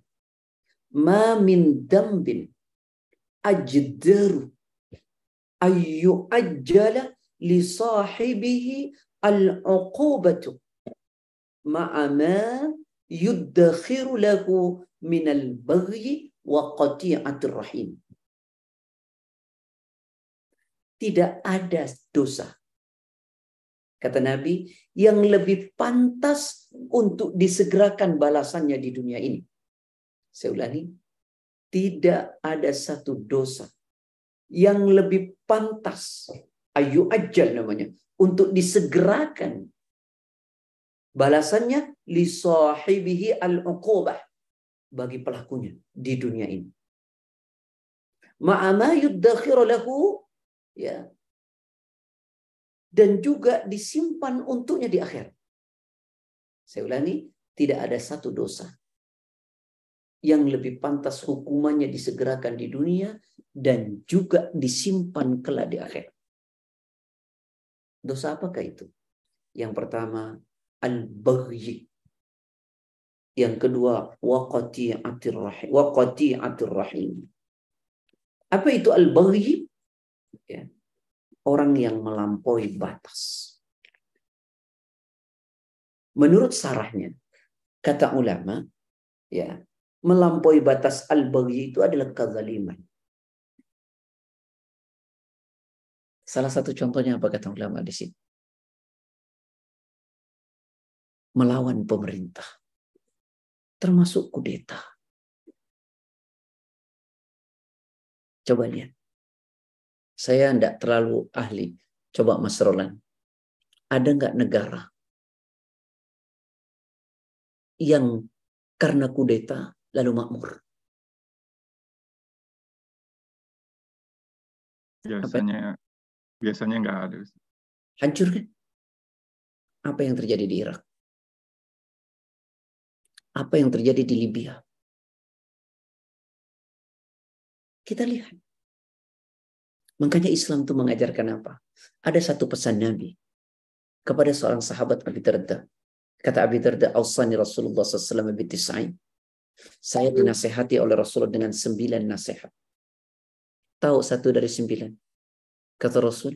"Ma min dambin ajdaru ayu ajjala li sahibihi al-uqubatu ma'a ma yuddakhiru lahu min al-baghi wa qati'atir rahim. Tidak ada dosa. Kata Nabi, yang lebih pantas untuk disegerakan balasannya di dunia ini. Saya ulangi, tidak ada satu dosa yang lebih pantas ayu ajal namanya untuk disegerakan balasannya li sahibihi al uqubah bagi pelakunya di dunia ini ma'ama yuddakhiru ya dan juga disimpan untuknya di akhir saya ulangi tidak ada satu dosa yang lebih pantas hukumannya disegerakan di dunia dan juga disimpan kelak di akhir. Dosa apakah itu? Yang pertama, al-baghi. Yang kedua, waqati'atir rahim. Waqati'atir rahim. Apa itu al-baghi? Ya. Orang yang melampaui batas. Menurut sarahnya, kata ulama, ya, melampaui batas al-baghi itu adalah kezaliman. Salah satu contohnya apa kata ulama di sini? Melawan pemerintah. Termasuk kudeta. Coba lihat. Saya tidak terlalu ahli. Coba Mas Roland. Ada nggak negara yang karena kudeta lalu makmur? Biasanya Biasanya nggak ada. Hancur kan? Apa yang terjadi di Irak? Apa yang terjadi di Libya? Kita lihat. Makanya Islam itu mengajarkan apa? Ada satu pesan Nabi kepada seorang sahabat Abi Darda. Kata Abi Darda, Ausani Rasulullah SAW bitisa'in. Saya dinasehati oleh Rasulullah dengan sembilan nasihat. Tahu satu dari sembilan? Kata Rasul,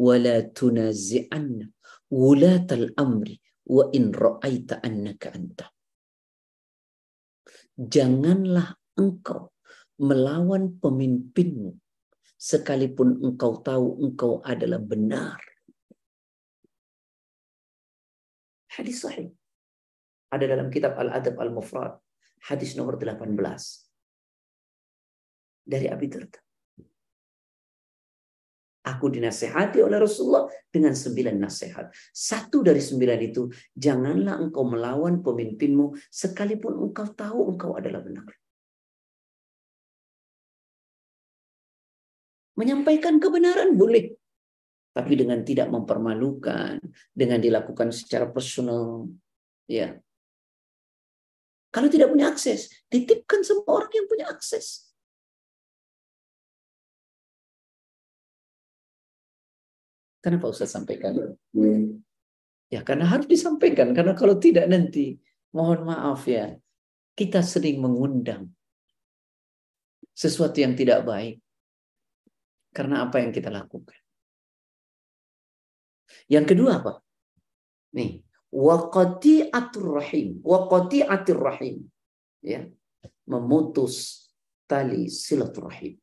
"Wala tunazi'anna wulatal amri wa in ra'aita annaka anta." Janganlah engkau melawan pemimpinmu sekalipun engkau tahu engkau adalah benar. Hadis sahih. Ada dalam kitab Al-Adab Al-Mufrad. Hadis nomor 18. Dari Abi Darda. Aku dinasehati oleh Rasulullah dengan sembilan nasihat. Satu dari sembilan itu, janganlah engkau melawan pemimpinmu sekalipun engkau tahu engkau adalah benar. Menyampaikan kebenaran boleh. Tapi dengan tidak mempermalukan, dengan dilakukan secara personal. Ya. Kalau tidak punya akses, titipkan semua orang yang punya akses. Kenapa Ustaz sampaikan? Ya karena harus disampaikan. Karena kalau tidak nanti, mohon maaf ya, kita sering mengundang sesuatu yang tidak baik. Karena apa yang kita lakukan. Yang kedua apa? Nih, atur rahim. atur rahim. Ya. Memutus tali silaturahim.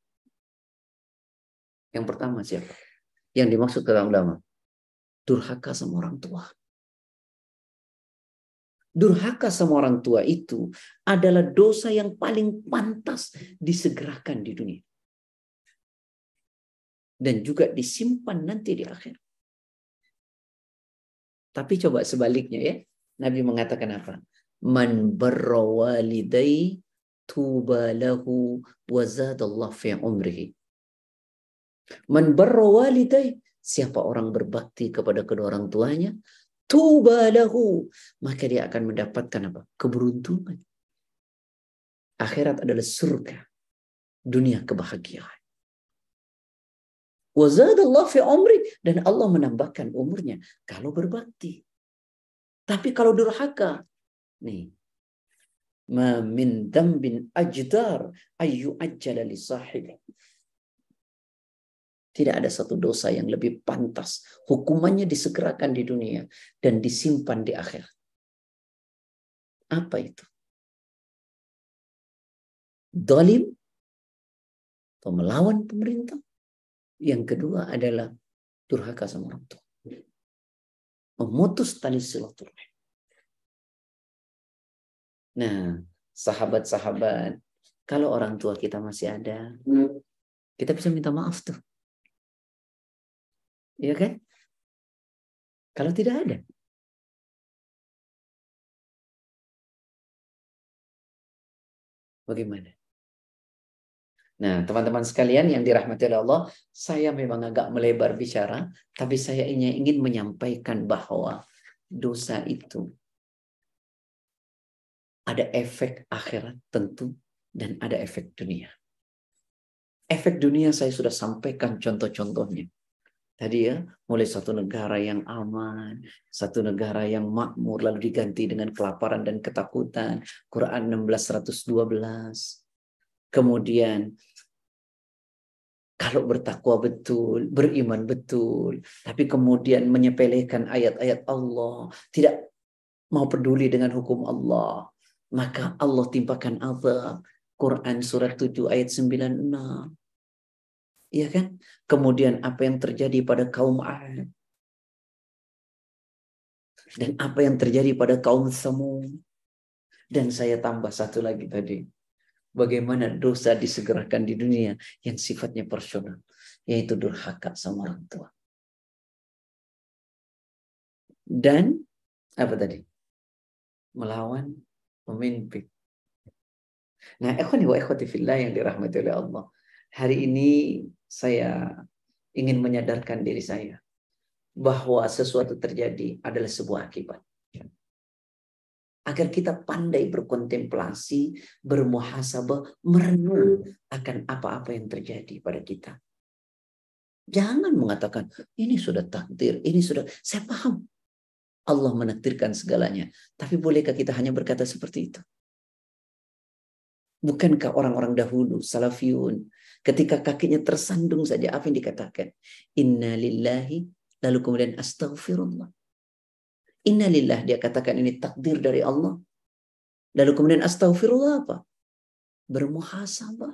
Yang pertama siapa? Yang dimaksud kata ulama. Durhaka sama orang tua. Durhaka sama orang tua itu adalah dosa yang paling pantas disegerakan di dunia. Dan juga disimpan nanti di akhir. Tapi coba sebaliknya ya. Nabi mengatakan apa? Man barrawalidai tuba lahu wa zadallah fi umrihi. Man walidai, siapa orang berbakti kepada kedua orang tuanya, tuba lahu, maka dia akan mendapatkan apa? Keberuntungan. Akhirat adalah surga. Dunia kebahagiaan. Allah fi umri dan Allah menambahkan umurnya kalau berbakti. Tapi kalau durhaka, nih, ma min dambin ajdar ayu ajjala li. Tidak ada satu dosa yang lebih pantas. Hukumannya disegerakan di dunia dan disimpan di akhir. Apa itu? Dolim atau melawan pemerintah. Yang kedua adalah durhaka sama orang tua. Memutus tali silaturahim. Nah, sahabat-sahabat, kalau orang tua kita masih ada, kita bisa minta maaf tuh. Iya kan? Kalau tidak ada. Bagaimana? Nah, teman-teman sekalian yang dirahmati oleh Allah, saya memang agak melebar bicara, tapi saya ingin menyampaikan bahwa dosa itu ada efek akhirat tentu dan ada efek dunia. Efek dunia saya sudah sampaikan contoh-contohnya. Tadi ya, mulai satu negara yang aman, satu negara yang makmur, lalu diganti dengan kelaparan dan ketakutan. Quran 1612. Kemudian, kalau bertakwa betul, beriman betul, tapi kemudian menyepelekan ayat-ayat Allah, tidak mau peduli dengan hukum Allah, maka Allah timpakan azab. Quran surat 7 ayat 96. Iya kan? Kemudian apa yang terjadi pada kaum Ad? Dan apa yang terjadi pada kaum Samud? Dan saya tambah satu lagi tadi. Bagaimana dosa disegerakan di dunia yang sifatnya personal. Yaitu durhaka sama orang tua. Dan apa tadi? Melawan pemimpin. Nah, ikhwani wa ikhwati fillah yang dirahmati oleh Allah. Hari ini saya ingin menyadarkan diri saya bahwa sesuatu terjadi adalah sebuah akibat. Agar kita pandai berkontemplasi, bermuhasabah, merenung akan apa-apa yang terjadi pada kita. Jangan mengatakan, ini sudah takdir, ini sudah, saya paham. Allah menakdirkan segalanya. Tapi bolehkah kita hanya berkata seperti itu? Bukankah orang-orang dahulu, salafiyun, ketika kakinya tersandung saja apa yang dikatakan? Inna lillahi, lalu kemudian astaghfirullah. Inna lillah, dia katakan ini takdir dari Allah. Lalu kemudian astaghfirullah apa? Bermuhasabah.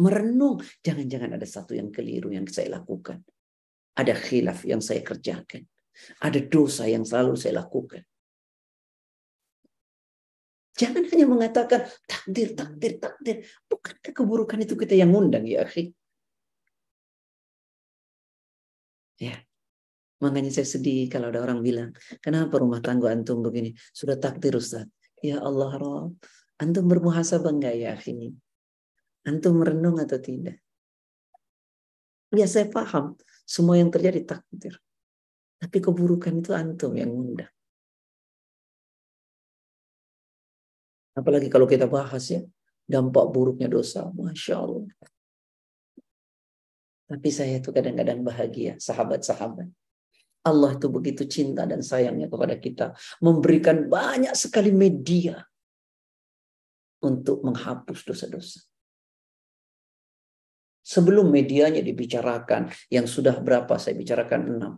Merenung. Jangan-jangan ada satu yang keliru yang saya lakukan. Ada khilaf yang saya kerjakan. Ada dosa yang selalu saya lakukan. Jangan hanya mengatakan takdir, takdir, takdir. Bukankah keburukan itu kita yang ngundang ya akhi? Ya. Makanya saya sedih kalau ada orang bilang, kenapa rumah tangga antum begini? Sudah takdir Ustaz. Ya Allah Rob, antum bermuhasabah enggak ya ini? Antum merenung atau tidak? Ya saya paham, semua yang terjadi takdir. Tapi keburukan itu antum yang mudah. Apalagi kalau kita bahas ya, dampak buruknya dosa. Masya Allah. Tapi saya itu kadang-kadang bahagia, sahabat-sahabat. Allah itu begitu cinta dan sayangnya kepada kita. Memberikan banyak sekali media untuk menghapus dosa-dosa. Sebelum medianya dibicarakan, yang sudah berapa saya bicarakan enam.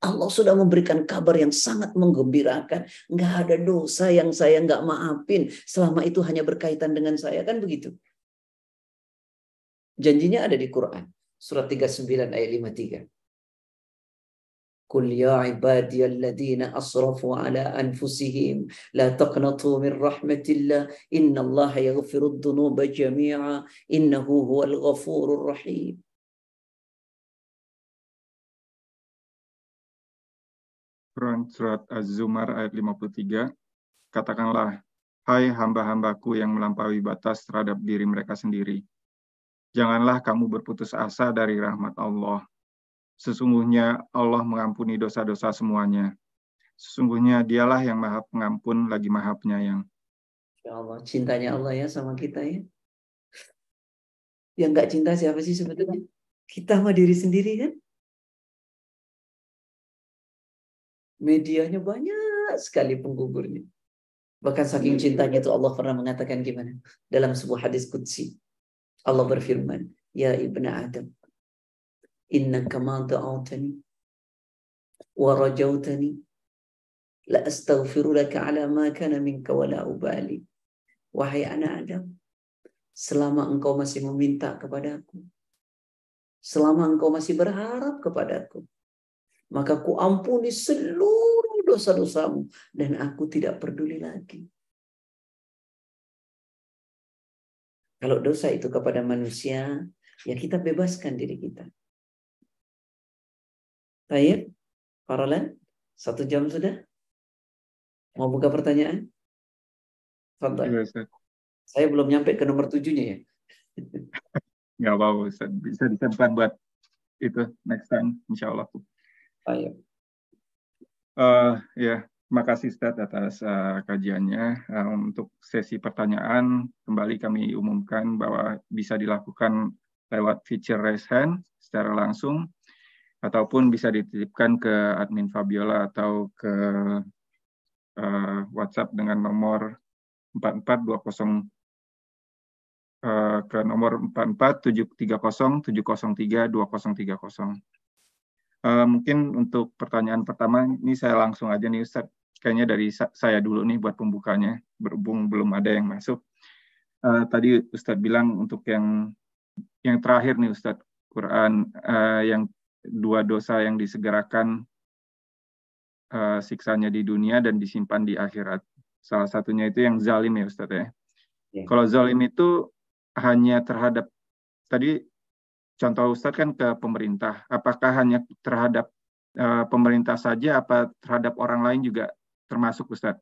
Allah sudah memberikan kabar yang sangat menggembirakan. Nggak ada dosa yang saya nggak maafin. Selama itu hanya berkaitan dengan saya. Kan begitu. Janjinya ada di Quran. Surat 39 ayat 53. قل يا عبادي الذين أسرفوا على أنفسهم لا تقنطوا من رحمة الله إن الله يغفر الذنوب جميعا إنه هو الغفور الرحيم Quran Surat Az-Zumar ayat 53, Katakanlah, Hai hamba-hambaku yang melampaui batas terhadap diri mereka sendiri. Janganlah kamu berputus asa dari rahmat Allah. Sesungguhnya Allah mengampuni dosa-dosa semuanya. Sesungguhnya dialah yang maha pengampun lagi maha penyayang. Ya Allah, cintanya Allah ya sama kita ya. Yang nggak cinta siapa sih sebetulnya? Kita sama diri sendiri kan? Medianya banyak sekali penggugurnya. Bahkan saking cintanya itu Allah pernah mengatakan gimana? Dalam sebuah hadis kudsi. Allah berfirman, Ya ibn Adam, wa rajautani la astaghfiru laka ala ma kana minka wa la ubali wahai anak Adam selama engkau masih meminta kepadaku selama engkau masih berharap kepadaku maka ku ampuni seluruh dosa-dosamu dan aku tidak peduli lagi. Kalau dosa itu kepada manusia ya kita bebaskan diri kita Baik, Parolan, satu jam sudah. Mau buka pertanyaan? Fadal. Ya, Saya belum nyampe ke nomor tujuhnya ya. Nggak apa-apa, Ustaz. Bisa disimpan buat itu next time, insya Allah. Baik. Uh, ya, terima kasih Ustaz atas uh, kajiannya. Uh, untuk sesi pertanyaan, kembali kami umumkan bahwa bisa dilakukan lewat feature raise hand secara langsung ataupun bisa dititipkan ke admin Fabiola atau ke uh, WhatsApp dengan nomor 4420 uh, ke nomor 44730703230. Uh, mungkin untuk pertanyaan pertama ini saya langsung aja nih Ustaz. Kayaknya dari saya dulu nih buat pembukanya, berhubung belum ada yang masuk. Uh, tadi Ustadz bilang untuk yang yang terakhir nih Ustadz, Quran uh, yang dua dosa yang disegerakan uh, siksanya di dunia dan disimpan di akhirat. Salah satunya itu yang zalim ya Ustaz ya. ya. Kalau zalim itu hanya terhadap tadi contoh Ustaz kan ke pemerintah. Apakah hanya terhadap uh, pemerintah saja apa terhadap orang lain juga termasuk Ustaz?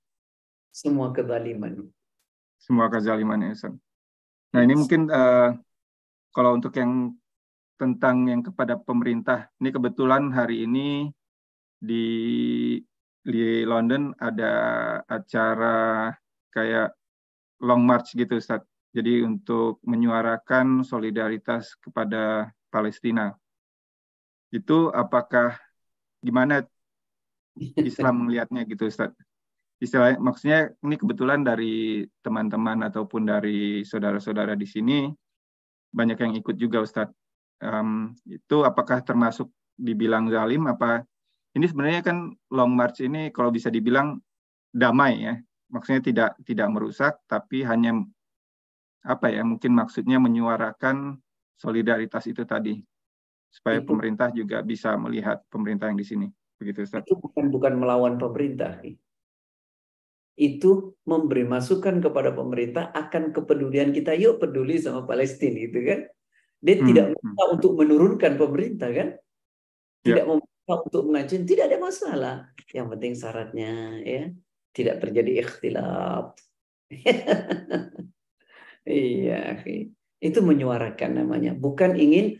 Semua kezaliman. Semua kezaliman ya Ustaz. Nah ini mungkin uh, kalau untuk yang tentang yang kepada pemerintah. Ini kebetulan hari ini di di London ada acara kayak long march gitu Ustaz. Jadi untuk menyuarakan solidaritas kepada Palestina. Itu apakah gimana Islam melihatnya gitu Ustaz? Istilah maksudnya ini kebetulan dari teman-teman ataupun dari saudara-saudara di sini banyak yang ikut juga Ustadz um, itu apakah termasuk dibilang zalim apa ini sebenarnya kan long march ini kalau bisa dibilang damai ya maksudnya tidak tidak merusak tapi hanya apa ya mungkin maksudnya menyuarakan solidaritas itu tadi supaya itu, pemerintah juga bisa melihat pemerintah yang di sini begitu Ustaz. Itu bukan bukan melawan pemerintah. Itu memberi masukan kepada pemerintah akan kepedulian kita yuk peduli sama Palestina gitu kan. Dia hmm. tidak minta hmm. untuk menurunkan pemerintah kan? tidak ya. memaksa untuk mengaji tidak ada masalah yang penting syaratnya ya tidak terjadi ikhtilaf iya itu menyuarakan namanya bukan ingin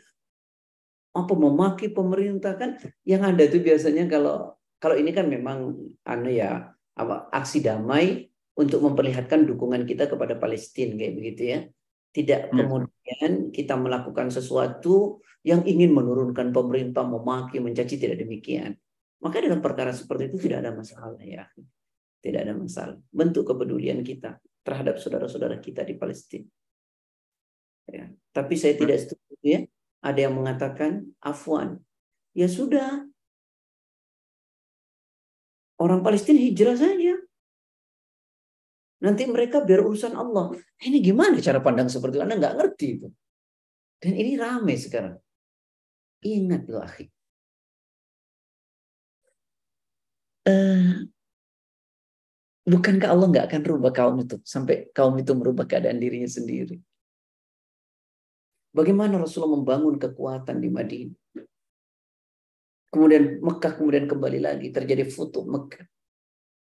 apa memaki pemerintah kan yang ada itu biasanya kalau kalau ini kan memang anu ya apa aksi damai untuk memperlihatkan dukungan kita kepada Palestina kayak begitu ya tidak hmm. kemudian kita melakukan sesuatu yang ingin menurunkan pemerintah memaki mencaci tidak demikian maka dalam perkara seperti itu tidak ada masalah ya tidak ada masalah bentuk kepedulian kita terhadap saudara-saudara kita di Palestina ya tapi saya tidak setuju ya ada yang mengatakan afwan. Ya sudah. Orang Palestina hijrah saja. Nanti mereka biar urusan Allah. Ini gimana cara pandang seperti itu? Anda nggak ngerti itu. Dan ini ramai sekarang. Ingat loh. Uh, bukankah Allah nggak akan rubah kaum itu sampai kaum itu merubah keadaan dirinya sendiri? Bagaimana Rasulullah membangun kekuatan di Madinah. Kemudian Mekah kemudian kembali lagi terjadi futuh Mekah.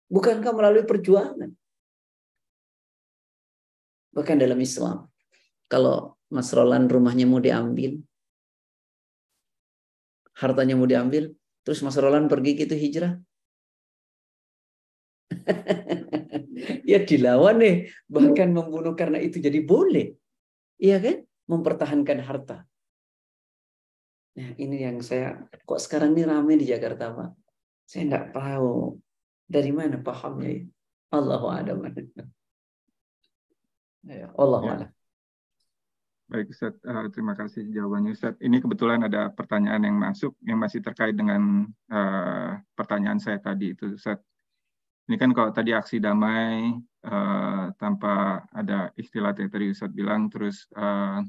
Bukankah melalui perjuangan? Bahkan dalam Islam, kalau Mas Roland rumahnya mau diambil, hartanya mau diambil, terus Mas Roland pergi gitu hijrah, ya dilawan nih bahkan membunuh karena itu jadi boleh iya kan mempertahankan harta. Nah, ini yang saya kok sekarang ini ramai di Jakarta, Pak. Saya enggak tahu dari mana pahamnya ya. Allahu a'lam. Ya, Allah ya. Baik Ustaz, uh, terima kasih jawabannya Ustaz. Ini kebetulan ada pertanyaan yang masuk yang masih terkait dengan uh, pertanyaan saya tadi itu Ustaz. Ini kan kalau tadi aksi damai uh, tanpa ada istilah yang tadi Ustaz bilang, terus uh,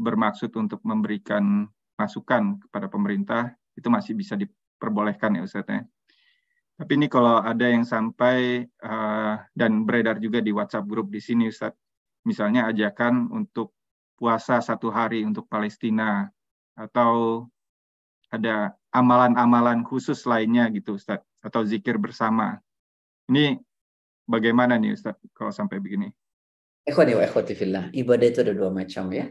bermaksud untuk memberikan masukan kepada pemerintah, itu masih bisa diperbolehkan ya Ustaz ya. Tapi ini kalau ada yang sampai uh, dan beredar juga di WhatsApp grup di sini Ustaz, misalnya ajakan untuk puasa satu hari untuk Palestina atau ada amalan-amalan khusus lainnya gitu Ustaz atau zikir bersama. Ini bagaimana nih Ustaz kalau sampai begini? Ikhwani wa ikhwati fillah. Ibadah itu ada dua macam ya.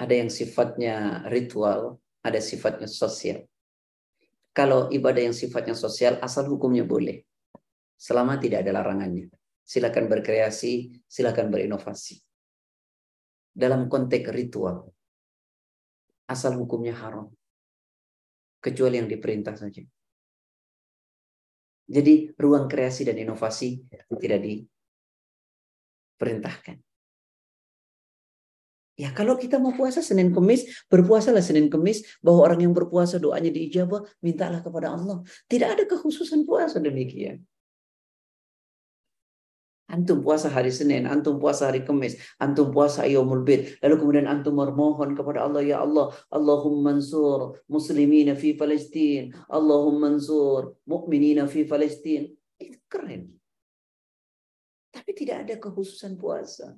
Ada yang sifatnya ritual, ada sifatnya sosial. Kalau ibadah yang sifatnya sosial, asal hukumnya boleh. Selama tidak ada larangannya. Silakan berkreasi, silakan berinovasi. Dalam konteks ritual, asal hukumnya haram. Kecuali yang diperintah saja. Jadi ruang kreasi dan inovasi tidak diperintahkan. Ya kalau kita mau puasa Senin Kemis, berpuasalah Senin Kemis, bahwa orang yang berpuasa doanya diijabah, mintalah kepada Allah. Tidak ada kekhususan puasa demikian. Antum puasa hari Senin, antum puasa hari Kamis, antum puasa Yaumul Bid. Lalu kemudian antum memohon kepada Allah, Ya Allah, Allahumma mansur muslimina fi Palestin. Allahumma mansur mu'minina fi Palestin. Itu keren. Tapi tidak ada kekhususan puasa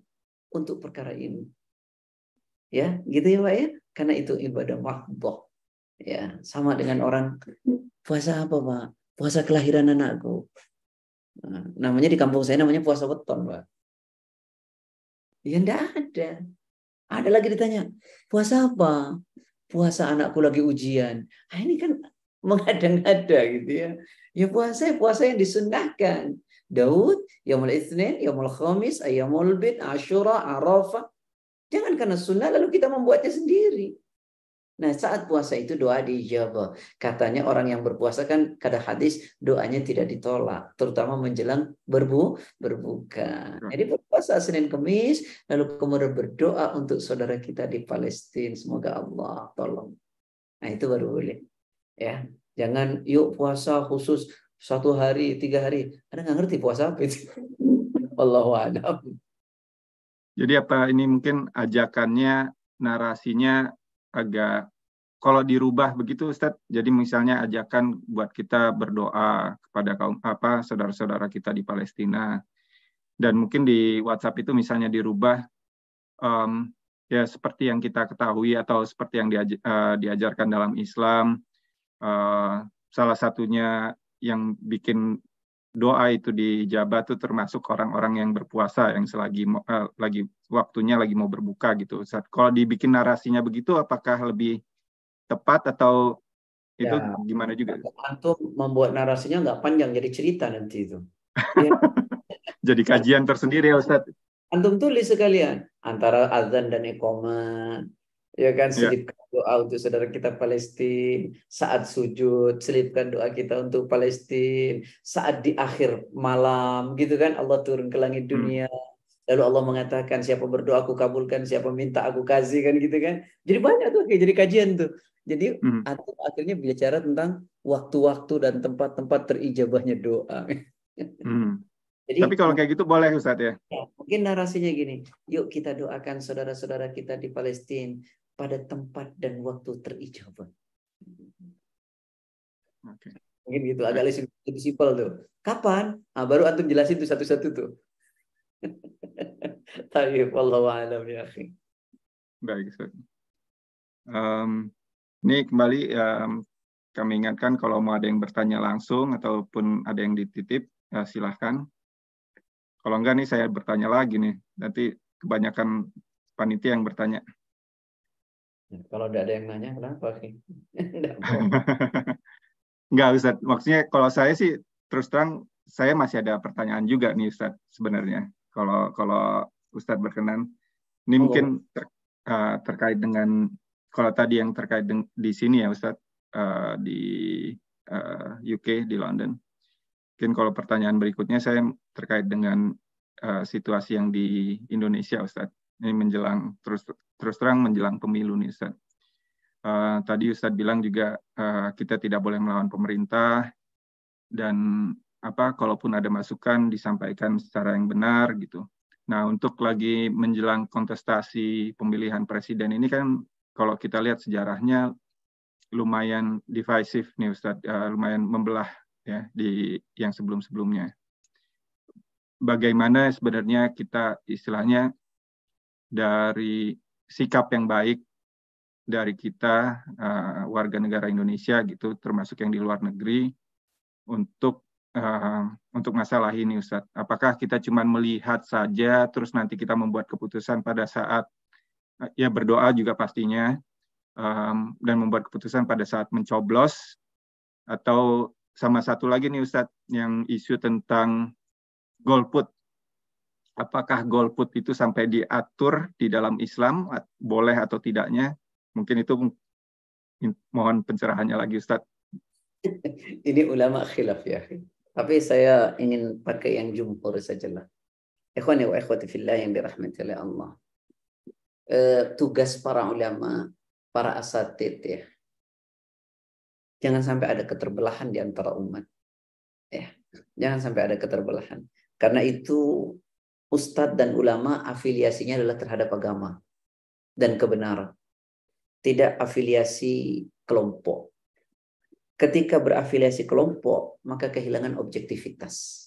untuk perkara ini. Ya, gitu ya Pak ya. Karena itu ibadah mahdoh. Ya, sama dengan orang puasa apa Pak? Puasa kelahiran anakku. Nah, namanya di kampung saya namanya puasa weton, Pak. Ya enggak ada. Ada lagi ditanya, puasa apa? Puasa anakku lagi ujian. Nah, ini kan mengada-ngada gitu ya. Ya puasa, puasa yang disunnahkan. Daud, Yaumul Itsnin, Yaumul Khamis, Ayyamul Bid, Ashura, Arafah. Jangan karena sunnah lalu kita membuatnya sendiri. Nah saat puasa itu doa dijawab. Katanya orang yang berpuasa kan kada hadis doanya tidak ditolak. Terutama menjelang berbu berbuka. Jadi berpuasa Senin Kemis. Lalu kemudian berdoa untuk saudara kita di Palestina. Semoga Allah tolong. Nah itu baru boleh. Ya, Jangan yuk puasa khusus satu hari, tiga hari. Anda nggak ngerti puasa apa itu. Allahu a'lam. Jadi apa ini mungkin ajakannya narasinya agak kalau dirubah begitu Ustaz. Jadi misalnya ajakan buat kita berdoa kepada kaum apa saudara-saudara kita di Palestina dan mungkin di WhatsApp itu misalnya dirubah um, ya seperti yang kita ketahui atau seperti yang diaj uh, diajarkan dalam Islam uh, salah satunya yang bikin doa itu dijabah tuh termasuk orang-orang yang berpuasa yang selagi uh, lagi waktunya lagi mau berbuka gitu. Saat kalau dibikin narasinya begitu, apakah lebih tepat atau itu ya, gimana juga? Antum membuat narasinya nggak panjang jadi cerita nanti itu. Ya. jadi kajian tersendiri ya Ustaz. Antum tulis sekalian antara azan dan ekoman ya kan ya. selipkan ya. doa untuk saudara kita Palestina saat sujud selipkan doa kita untuk Palestina saat di akhir malam gitu kan Allah turun ke langit hmm. dunia hmm. lalu Allah mengatakan siapa berdoa aku kabulkan siapa minta aku kasih kan gitu kan jadi banyak tuh kayak jadi kajian tuh jadi hmm. atau akhirnya bicara tentang waktu-waktu dan tempat-tempat terijabahnya doa hmm. Jadi, Tapi kalau kayak gitu boleh Ustadz ya? ya? Mungkin narasinya gini, yuk kita doakan saudara-saudara kita di Palestina pada tempat dan waktu terijabah. Oke. Mungkin gitu, agak lebih simpel tuh. Kapan? Nah, baru antum jelasin tuh satu-satu tuh. Tapi Allah alam ya akhi. Baik, Ustaz. Um, ini kembali um, kami ingatkan kalau mau ada yang bertanya langsung ataupun ada yang dititip, ya silahkan. Kalau enggak nih saya bertanya lagi nih, nanti kebanyakan panitia yang bertanya. Ya, kalau tidak ada yang nanya, kenapa? Enggak, Ustaz. Maksudnya kalau saya sih terus terang saya masih ada pertanyaan juga nih Ustaz sebenarnya. Kalau kalau Ustaz berkenan. Ini oh. mungkin ter, uh, terkait dengan kalau tadi yang terkait di sini ya Ustaz uh, di uh, eh, UK di London. Mungkin kalau pertanyaan berikutnya saya terkait dengan uh, situasi yang di Indonesia Ustaz. Ini menjelang terus terus terang menjelang pemilu nih Ustaz. Uh, tadi Ustadz bilang juga uh, kita tidak boleh melawan pemerintah dan apa kalaupun ada masukan disampaikan secara yang benar gitu. Nah untuk lagi menjelang kontestasi pemilihan presiden ini kan kalau kita lihat sejarahnya lumayan divisive nih Ustadz, uh, lumayan membelah ya di yang sebelum-sebelumnya. Bagaimana sebenarnya kita istilahnya dari sikap yang baik dari kita uh, warga negara Indonesia gitu termasuk yang di luar negeri untuk uh, untuk masalah ini Ustaz. Apakah kita cuma melihat saja terus nanti kita membuat keputusan pada saat uh, ya berdoa juga pastinya um, dan membuat keputusan pada saat mencoblos atau sama satu lagi nih Ustadz yang isu tentang golput apakah golput itu sampai diatur di dalam Islam boleh atau tidaknya? Mungkin itu mohon pencerahannya lagi Ustaz ini ulama khilaf ya. Tapi saya ingin pakai yang jumhur saja lah ikhwani wa ikhwati fillah yang dirahmati oleh Allah. E, tugas para ulama para asatid ya. Jangan sampai ada keterbelahan di antara umat ya. Jangan sampai ada keterbelahan. Karena itu ustadz dan ulama afiliasinya adalah terhadap agama dan kebenaran. Tidak afiliasi kelompok. Ketika berafiliasi kelompok, maka kehilangan objektivitas.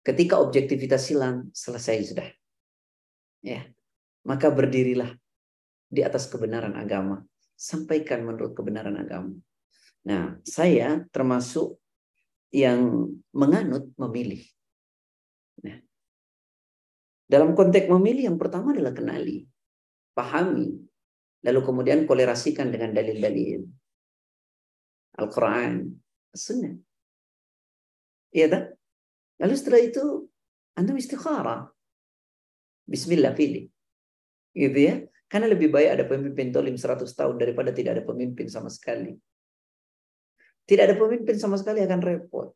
Ketika objektivitas hilang, selesai sudah. Ya. Maka berdirilah di atas kebenaran agama. Sampaikan menurut kebenaran agama. Nah, saya termasuk yang menganut memilih. Dalam konteks memilih yang pertama adalah kenali, pahami, lalu kemudian kolerasikan dengan dalil-dalil. Al-Quran, Sunnah. Iya tak? Lalu setelah itu, Anda istikharah. Bismillah, pilih. Gitu ya. Karena lebih baik ada pemimpin tolim 100 tahun daripada tidak ada pemimpin sama sekali. Tidak ada pemimpin sama sekali akan repot.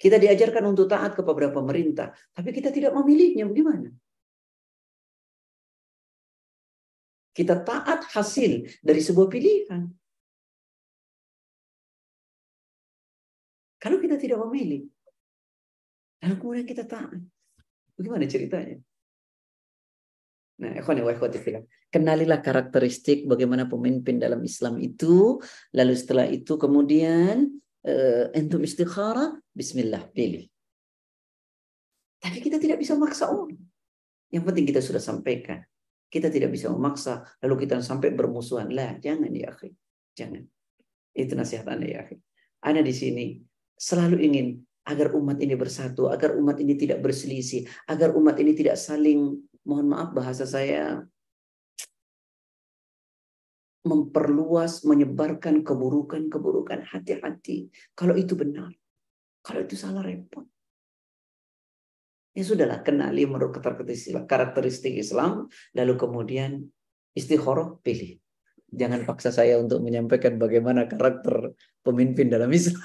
Kita diajarkan untuk taat kepada pemerintah, tapi kita tidak memilihnya. Bagaimana? Kita taat hasil dari sebuah pilihan. Kalau kita tidak memilih, lalu kemudian kita taat. Bagaimana ceritanya? Nah. Kenalilah karakteristik bagaimana pemimpin dalam Islam itu. Lalu setelah itu kemudian uh, entum istikharah, bismillah, pilih. Tapi kita tidak bisa maksa orang. Yang penting kita sudah sampaikan. Kita tidak bisa memaksa, lalu kita sampai bermusuhan. Lah, jangan ya akhi. Jangan. Itu nasihat Anda ya. Anda di sini selalu ingin agar umat ini bersatu, agar umat ini tidak berselisih, agar umat ini tidak saling, mohon maaf bahasa saya, memperluas, menyebarkan keburukan-keburukan hati-hati. Kalau itu benar. Kalau itu salah repot. Ya sudahlah, kenali menurut karakteristik Islam, lalu kemudian istikharah pilih. Jangan paksa saya untuk menyampaikan bagaimana karakter pemimpin dalam Islam.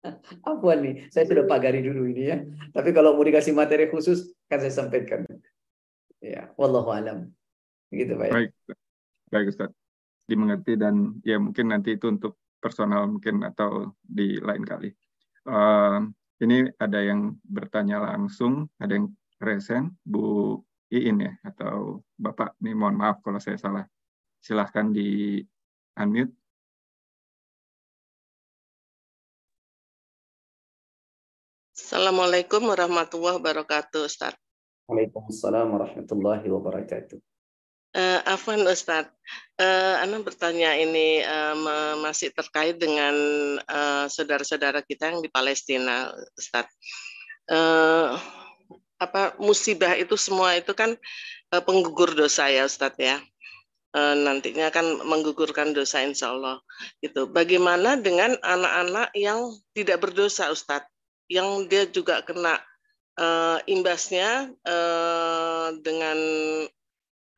Apa nih? Saya sudah pagari dulu ini ya. Tapi kalau mau dikasih materi khusus, kan saya sampaikan. Ya, wallahu alam. Begitu, Pak. Baik. Baik, Ustaz. Dimengerti dan ya mungkin nanti itu untuk personal mungkin atau di lain kali. Uh, ini ada yang bertanya langsung, ada yang resen, Bu Iin ya, atau Bapak, nih mohon maaf kalau saya salah silahkan di unmute. Assalamualaikum warahmatullahi wabarakatuh, Ustaz. Waalaikumsalam warahmatullahi wabarakatuh. Uh, Afwan Ustaz, uh, Anda bertanya ini uh, masih terkait dengan saudara-saudara uh, kita yang di Palestina, Ustaz. Uh, apa musibah itu semua itu kan uh, penggugur dosa ya, Ustaz ya. Eh, nantinya akan menggugurkan dosa insya Allah. Itu. Bagaimana dengan anak-anak yang tidak berdosa Ustadz? Yang dia juga kena uh, imbasnya uh, dengan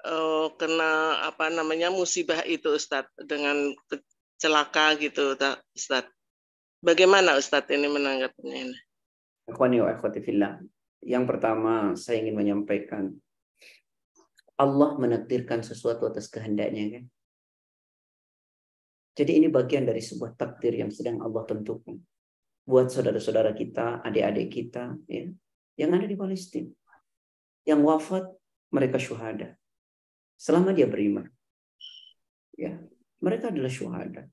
uh, kena apa namanya musibah itu Ustadz dengan celaka gitu Ustadz. Bagaimana Ustadz ini menanggapinya ini? Yang pertama saya ingin menyampaikan Allah menakdirkan sesuatu atas kehendaknya kan. Jadi ini bagian dari sebuah takdir yang sedang Allah tentukan. Buat saudara-saudara kita, adik-adik kita ya, yang ada di Palestina. Yang wafat mereka syuhada. Selama dia beriman. Ya, mereka adalah syuhada.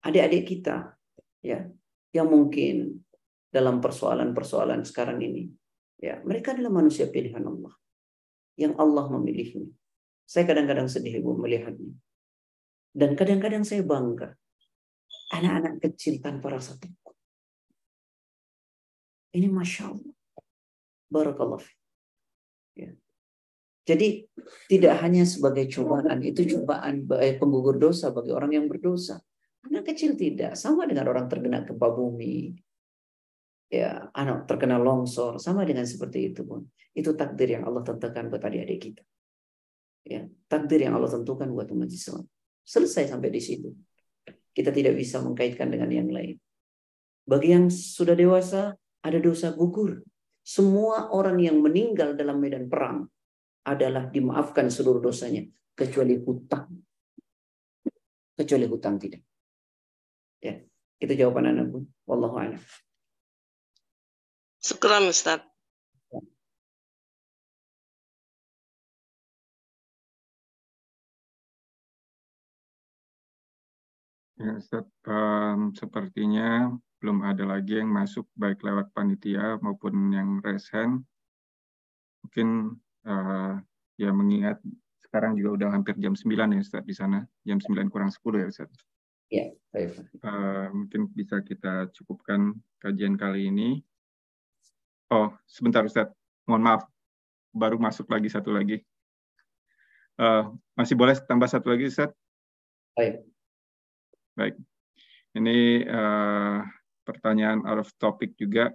Adik-adik kita ya, yang mungkin dalam persoalan-persoalan sekarang ini, ya, mereka adalah manusia pilihan Allah yang Allah memilihnya. Saya kadang-kadang sedih ibu melihatnya. Dan kadang-kadang saya bangga. Anak-anak kecil tanpa rasa takut. Ini Masya Allah. Barakallah. Jadi tidak hanya sebagai cobaan, itu cobaan eh, penggugur dosa bagi orang yang berdosa. Anak kecil tidak, sama dengan orang terkena gempa bumi, ya anak terkena longsor sama dengan seperti itu pun. Itu takdir yang Allah tentukan buat adik-adik kita. Ya takdir yang Allah tentukan buat umat Islam. Selesai sampai di situ. Kita tidak bisa mengkaitkan dengan yang lain. Bagi yang sudah dewasa ada dosa gugur. Semua orang yang meninggal dalam medan perang adalah dimaafkan seluruh dosanya kecuali hutang kecuali hutang tidak ya itu jawaban anda pun wallahu a'lam Syukran Ustaz. Ya, Ustaz, um, sepertinya belum ada lagi yang masuk baik lewat panitia maupun yang resen. Mungkin uh, ya mengingat sekarang juga udah hampir jam 9 ya Ustaz di sana. Jam 9 kurang 10 ya Ustaz. Ya, baik. Uh, mungkin bisa kita cukupkan kajian kali ini. Oh, sebentar Ustaz. Mohon maaf. Baru masuk lagi satu lagi. Uh, masih boleh tambah satu lagi Ustaz? Baik. Baik. Ini uh, pertanyaan out of topic juga.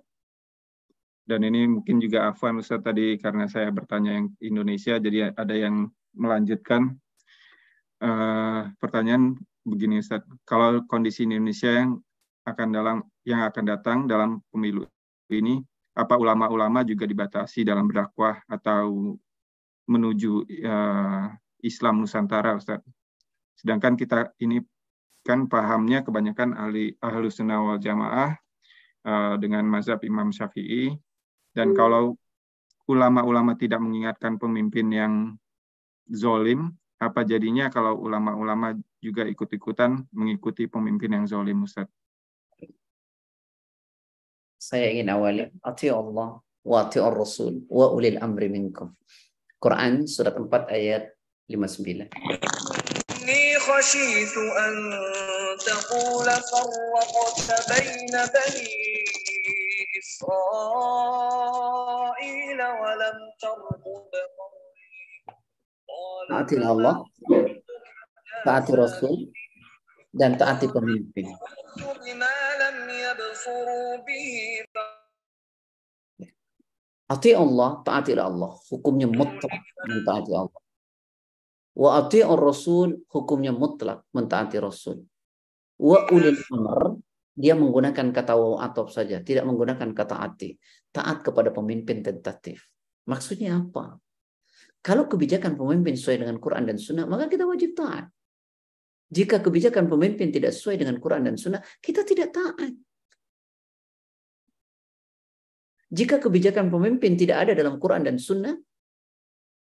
Dan ini mungkin juga Afwan Ustaz tadi karena saya bertanya yang Indonesia, jadi ada yang melanjutkan. Uh, pertanyaan begini Ustaz, kalau kondisi Indonesia yang akan dalam yang akan datang dalam pemilu ini apa ulama-ulama juga dibatasi dalam berdakwah atau menuju uh, Islam Nusantara, Ustaz. Sedangkan kita ini kan pahamnya kebanyakan ahli ahlus sunnah wal jamaah uh, dengan mazhab Imam Syafi'i. Dan kalau ulama-ulama tidak mengingatkan pemimpin yang zolim, apa jadinya kalau ulama-ulama juga ikut-ikutan mengikuti pemimpin yang zolim, Ustaz? saya ingin awali ati Allah wa ati Rasul wa ulil amri minkum. Quran surat 4 ayat 59. Inni khashitu an تقول فرقت بين بني إسرائيل ولم ترقب Taati Allah, taati Rasul, dan taati pemimpin. Ati Allah, taatilah Allah. Hukumnya mutlak mentaati Allah. Wa ati'ur Rasul, hukumnya mutlak mentaati Rasul. Wa ulil amr, dia menggunakan kata atop saja, tidak menggunakan kata ati. Taat kepada pemimpin tentatif. Maksudnya apa? Kalau kebijakan pemimpin sesuai dengan Quran dan Sunnah, maka kita wajib taat. Jika kebijakan pemimpin tidak sesuai dengan Quran dan Sunnah, kita tidak taat. Jika kebijakan pemimpin tidak ada dalam Quran dan Sunnah,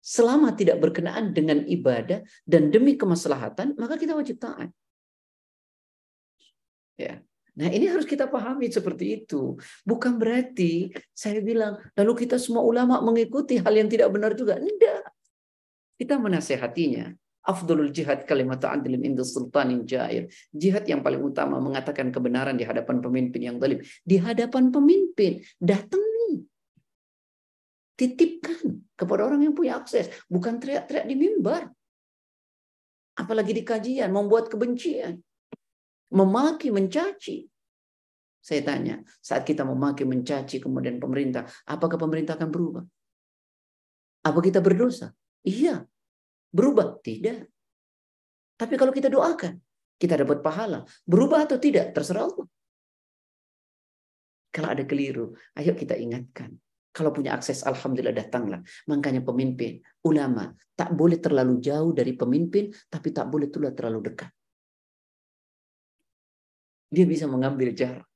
selama tidak berkenaan dengan ibadah dan demi kemaslahatan, maka kita wajib taat. Ya. Nah ini harus kita pahami seperti itu. Bukan berarti saya bilang, lalu kita semua ulama mengikuti hal yang tidak benar juga. Tidak. Kita menasehatinya. Afdulul jihad kalimat adilin inda sultanin jair. Jihad yang paling utama mengatakan kebenaran di hadapan pemimpin yang zalim. Di hadapan pemimpin. Datangi. Titipkan kepada orang yang punya akses. Bukan teriak-teriak di mimbar. Apalagi di kajian. Membuat kebencian. Memaki, mencaci. Saya tanya, saat kita memaki, mencaci, kemudian pemerintah, apakah pemerintah akan berubah? Apa kita berdosa? Iya, Berubah? Tidak. Tapi kalau kita doakan, kita dapat pahala. Berubah atau tidak? Terserah Allah. Kalau ada keliru, ayo kita ingatkan. Kalau punya akses, Alhamdulillah datanglah. Makanya pemimpin, ulama, tak boleh terlalu jauh dari pemimpin, tapi tak boleh terlalu dekat. Dia bisa mengambil jarak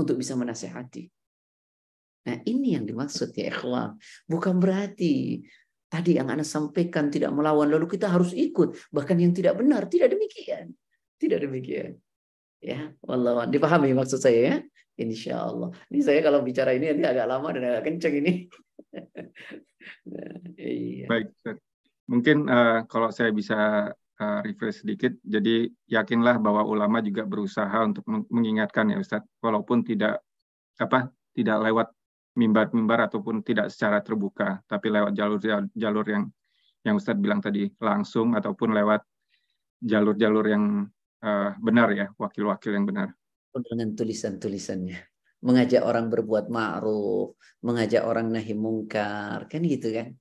untuk bisa menasehati. Nah ini yang dimaksud ya ikhwan. Bukan berarti Tadi yang Anda sampaikan tidak melawan, lalu kita harus ikut. Bahkan yang tidak benar, tidak demikian. Tidak demikian. Ya, wallah, dipahami maksud saya ya? Insya Allah. Ini saya kalau bicara ini nanti agak lama dan agak kenceng ini. nah, iya. Baik, mungkin uh, kalau saya bisa uh, refresh sedikit, jadi yakinlah bahwa ulama juga berusaha untuk mengingatkan ya Ustadz, walaupun tidak apa tidak lewat mimbar-mimbar ataupun tidak secara terbuka, tapi lewat jalur-jalur yang yang Ustadz bilang tadi langsung ataupun lewat jalur-jalur yang uh, benar ya, wakil-wakil yang benar. Dengan tulisan-tulisannya, mengajak orang berbuat ma'ruf, mengajak orang nahi mungkar, kan gitu kan?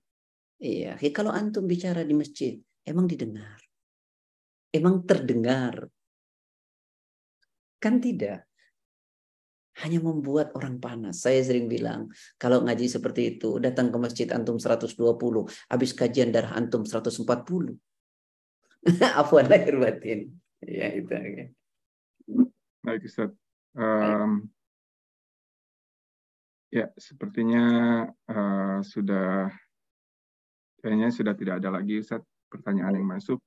Iya, kalau antum bicara di masjid, emang didengar, emang terdengar, kan tidak hanya membuat orang panas. Saya sering bilang, kalau ngaji seperti itu, datang ke masjid antum 120, habis kajian darah antum 140. Afwan lahir batin. Ya itu. Okay. Baik Ustaz. Um, ya, sepertinya uh, sudah kayaknya sudah tidak ada lagi Ustaz pertanyaan yang masuk.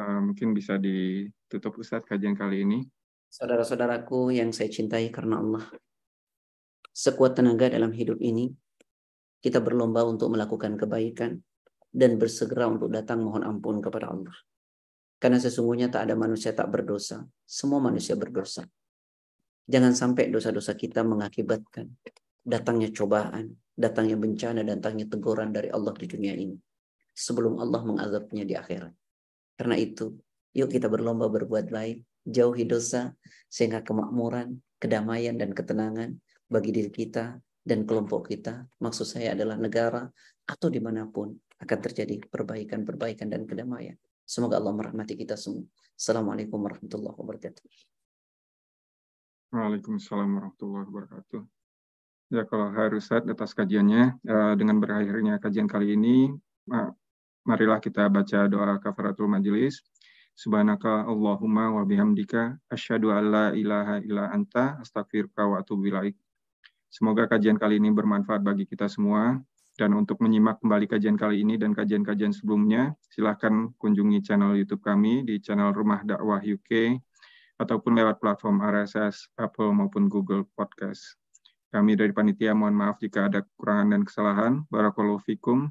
Uh, mungkin bisa ditutup Ustaz kajian kali ini. Saudara-saudaraku yang saya cintai karena Allah. Sekuat tenaga dalam hidup ini, kita berlomba untuk melakukan kebaikan dan bersegera untuk datang mohon ampun kepada Allah. Karena sesungguhnya tak ada manusia tak berdosa. Semua manusia berdosa. Jangan sampai dosa-dosa kita mengakibatkan datangnya cobaan, datangnya bencana, datangnya teguran dari Allah di dunia ini. Sebelum Allah mengazabnya di akhirat. Karena itu, yuk kita berlomba berbuat baik jauhi dosa, sehingga kemakmuran, kedamaian, dan ketenangan bagi diri kita dan kelompok kita, maksud saya adalah negara atau di mana pun akan terjadi perbaikan-perbaikan dan kedamaian. Semoga Allah merahmati kita semua. Assalamualaikum warahmatullahi wabarakatuh. Waalaikumsalam warahmatullahi wabarakatuh. Ya kalau harusat atas kajiannya, eh, dengan berakhirnya kajian kali ini, marilah kita baca doa kafaratul majelis. Subhanaka Allahumma wa bihamdika asyhadu an la ilaha illa anta astaghfiruka wa atubu ilaik. Semoga kajian kali ini bermanfaat bagi kita semua dan untuk menyimak kembali kajian kali ini dan kajian-kajian sebelumnya, silahkan kunjungi channel YouTube kami di channel Rumah Dakwah UK ataupun lewat platform RSS, Apple maupun Google Podcast. Kami dari panitia mohon maaf jika ada kekurangan dan kesalahan. Barakallahu fikum.